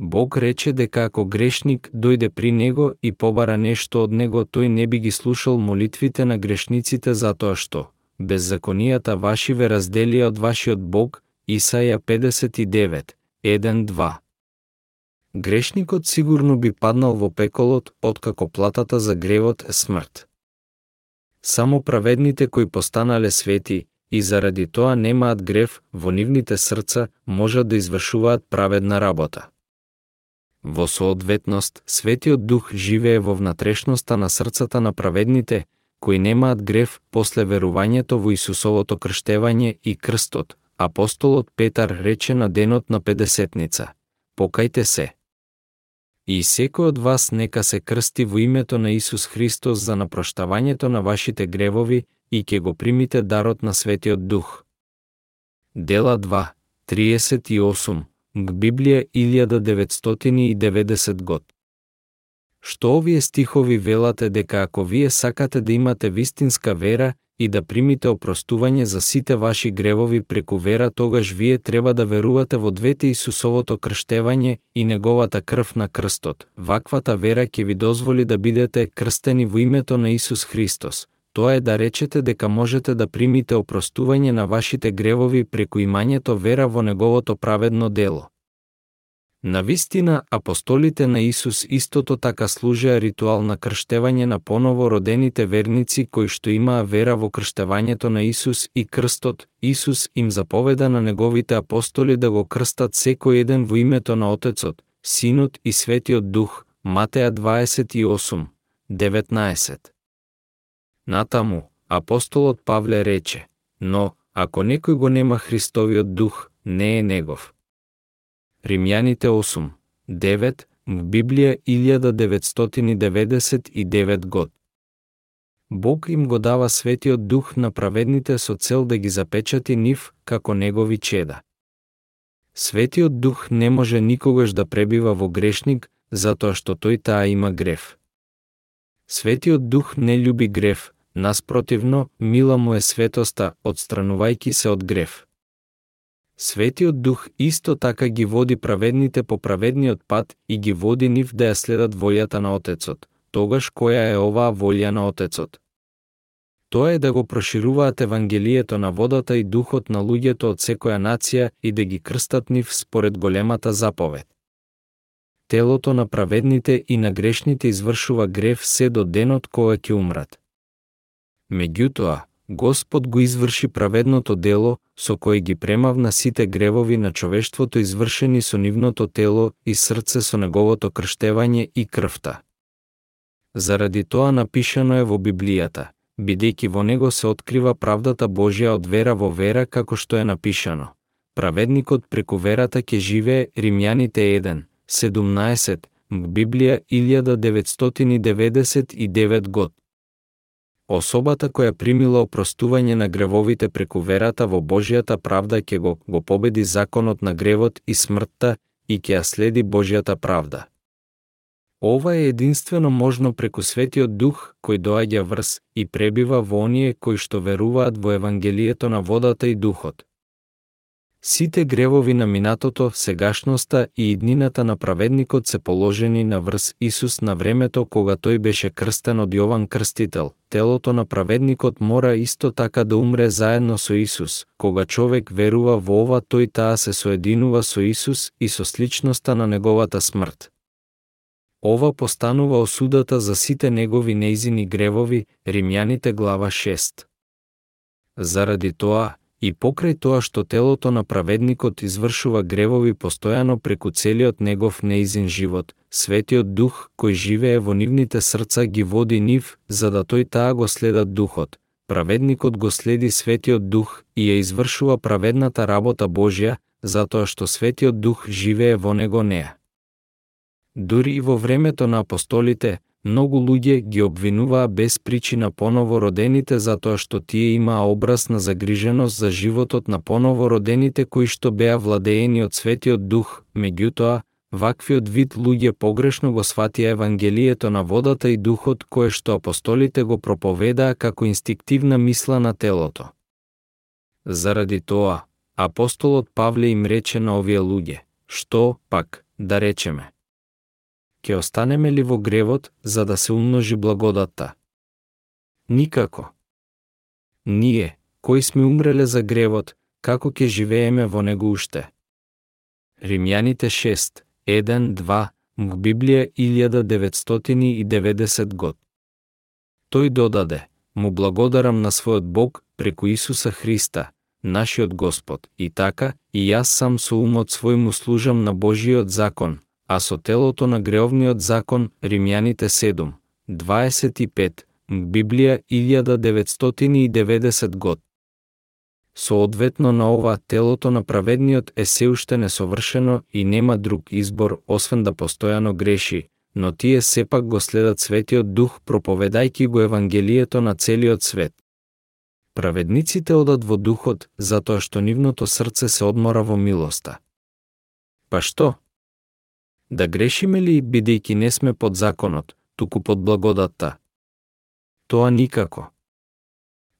Бог рече дека ако грешник дојде при него и побара нешто од него, тој не би ги слушал молитвите на грешниците затоа што беззаконијата ваши ве разделија од вашиот Бог, Исаја 59, 1-2. Грешникот сигурно би паднал во пеколот, откако платата за гревот е смрт. Само праведните кои постанале свети, и заради тоа немаат грев во нивните срца, можат да извршуваат праведна работа. Во соодветност, Светиот Дух живее во внатрешноста на срцата на праведните, кои немаат грев после верувањето во Исусовото крштевање и крстот. Апостолот Петар рече на денот на Педесетница: Покајте се. И секој од вас нека се крсти во името на Исус Христос за напроштавањето на вашите гревови и ќе го примите дарот на Светиот Дух. Дела 2, 38 Библија 1990 год. Што овие стихови велате дека ако вие сакате да имате вистинска вера и да примите опростување за сите ваши гревови преку вера, тогаш вие треба да верувате во двете Исусовото крштевање и неговата крв на крстот. Ваквата вера ќе ви дозволи да бидете крстени во името на Исус Христос, тоа е да речете дека можете да примите опростување на вашите гревови преку имањето вера во неговото праведно дело. На вистина, апостолите на Исус истото така служеа ритуал на крштевање на поново родените верници кои што имаа вера во крштевањето на Исус и крстот. Исус им заповеда на неговите апостоли да го крстат секој еден во името на Отецот, Синот и Светиот Дух. Матеја 28, 19. Натаму, апостолот Павле рече, но, ако некој го нема Христовиот дух, не е негов. Римјаните 8, 9, в Библија 1999 год. Бог им го дава светиот дух на праведните со цел да ги запечати нив како негови чеда. Светиот дух не може никогаш да пребива во грешник, затоа што тој таа има грев. Светиот дух не љуби грев, Наспротивно, мила му е светоста, одстранувајки се од грев. Светиот Дух исто така ги води праведните по праведниот пат и ги води нив да ја следат волјата на Отецот. Тогаш која е оваа волја на Отецот? Тоа е да го прошируваат Евангелието на водата и духот на луѓето од секоја нација и да ги крстат нив според големата заповед телото на праведните и на грешните извршува грев се до денот кога ќе умрат. Меѓутоа, Господ го изврши праведното дело со кое ги премавна сите гревови на човештвото извршени со нивното тело и срце со неговото крштевање и крвта. Заради тоа напишано е во Библијата, бидејќи во него се открива правдата Божја од вера во вера како што е напишано. Праведникот преку верата ќе живее Римјаните 1, 17, Библија 1999 год. Особата која примила опростување на гревовите преку верата во Божјата правда ќе го, го победи законот на гревот и смртта и ќе ја следи Божјата правда. Ова е единствено можно преку Светиот Дух кој доаѓа врз и пребива во оние кои што веруваат во Евангелието на водата и Духот. Сите гревови на минатото, сегашноста и иднината на праведникот се положени на врз Исус на времето кога тој беше крстен од Јован Крстител. Телото на праведникот мора исто така да умре заедно со Исус. Кога човек верува во ова, тој таа се соединува со Исус и со сличноста на неговата смрт. Ова постанува осудата за сите негови неизини гревови, Римјаните глава 6. Заради тоа, и покрај тоа што телото на праведникот извршува гревови постојано преку целиот негов неизин живот, Светиот Дух кој живее во нивните срца ги води нив, за да тој таа го следат Духот. Праведникот го следи Светиот Дух и ја извршува праведната работа Божја, затоа што Светиот Дух живее во него неа. Дури и во времето на апостолите, многу луѓе ги обвинуваа без причина поново родените затоа што тие имаа образ на загриженост за животот на поново родените кои што беа владеени од Светиот Дух, меѓутоа, ваквиот вид луѓе погрешно го сватија Евангелието на водата и Духот кое што апостолите го проповедаа како инстинктивна мисла на телото. Заради тоа, апостолот Павле им рече на овие луѓе, што, пак, да речеме, Ке останеме ли во гревот за да се умножи благодатта? Никако. Ние, кои сме умреле за гревот, како ќе живееме во него уште? Римјаните 6, 1, 2, МГ Библија 1990 год. Тој додаде, му благодарам на својот Бог преку Исуса Христа, нашиот Господ, и така, и јас сам со умот свој му служам на Божиот закон, а со телото на греовниот закон Римјаните 7, 25, Библија 1990 год. Соодветно на ова, телото на праведниот е се уште несовршено и нема друг избор освен да постојано греши, но тие сепак го следат Светиот Дух проповедајки го Евангелието на целиот свет. Праведниците одат во Духот, затоа што нивното срце се одмора во милоста. Па што? Да грешиме ли бидејќи не сме под законот, туку под благодатта? Тоа никако.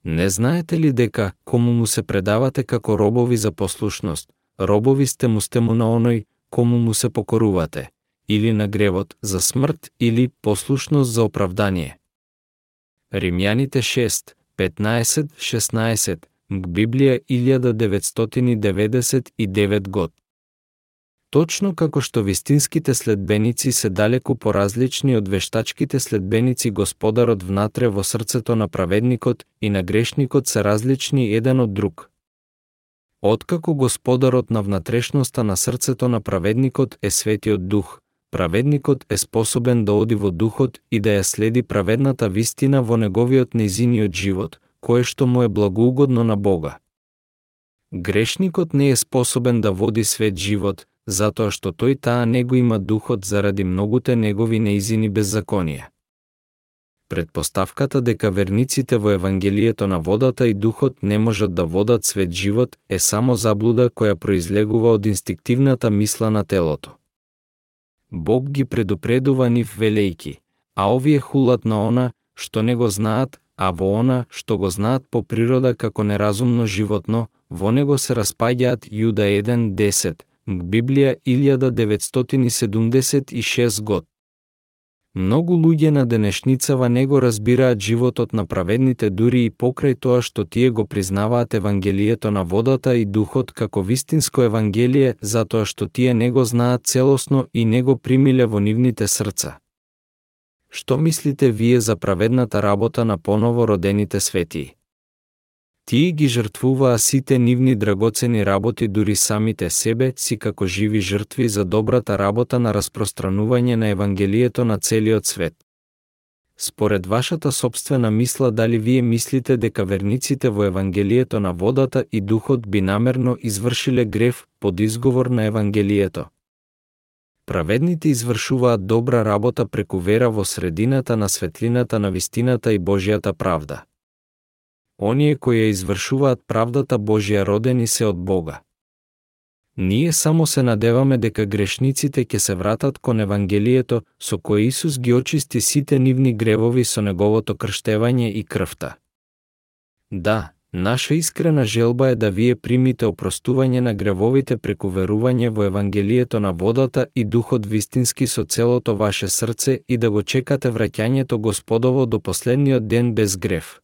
Не знаете ли дека, кому му се предавате како робови за послушност, робови сте му сте му на оној, кому му се покорувате, или на гревот за смрт или послушност за оправдание. Римјаните 6, 15-16, Библија 1999 год. Точно како што вистинските следбеници се далеку поразлични од вештачките следбеници Господарот внатре во срцето на праведникот и на грешникот се различни еден од друг. Откако Господарот на внатрешноста на срцето на праведникот е Светиот Дух, праведникот е способен да оди во Духот и да ја следи праведната вистина во неговиот незиниот живот, кое што му е благоугодно на Бога. Грешникот не е способен да води свет живот, затоа што тој таа него има духот заради многуте негови неизини беззаконија. Предпоставката дека верниците во Евангелието на водата и духот не можат да водат свет живот е само заблуда која произлегува од инстинктивната мисла на телото. Бог ги предупредува нив велејки, а овие хулат на она што не го знаат, а во она што го знаат по природа како неразумно животно, во него се распаѓаат Јуда 1.10, Библија 1976 год. Многу луѓе на денешницава не го разбираат животот на праведните дури и покрај тоа што тие го признаваат Евангелието на водата и духот како вистинско Евангелие затоа што тие не го знаат целосно и не го примиле во нивните срца. Што мислите вие за праведната работа на поново родените светии? Тие ги жртвуваа сите нивни драгоцени работи дури самите себе си како живи жртви за добрата работа на распространување на Евангелието на целиот свет. Според вашата собствена мисла дали вие мислите дека верниците во Евангелието на водата и духот би намерно извршиле грев под изговор на Евангелието? Праведните извршуваат добра работа преку вера во средината на светлината на вистината и Божјата правда оние кои ја извршуваат правдата Божја родени се од Бога. Ние само се надеваме дека грешниците ќе се вратат кон Евангелието со кое Исус ги очисти сите нивни гревови со неговото крштевање и крвта. Да, наша искрена желба е да вие примите опростување на гревовите преку верување во Евангелието на водата и Духот вистински со целото ваше срце и да го чекате враќањето Господово до последниот ден без грев.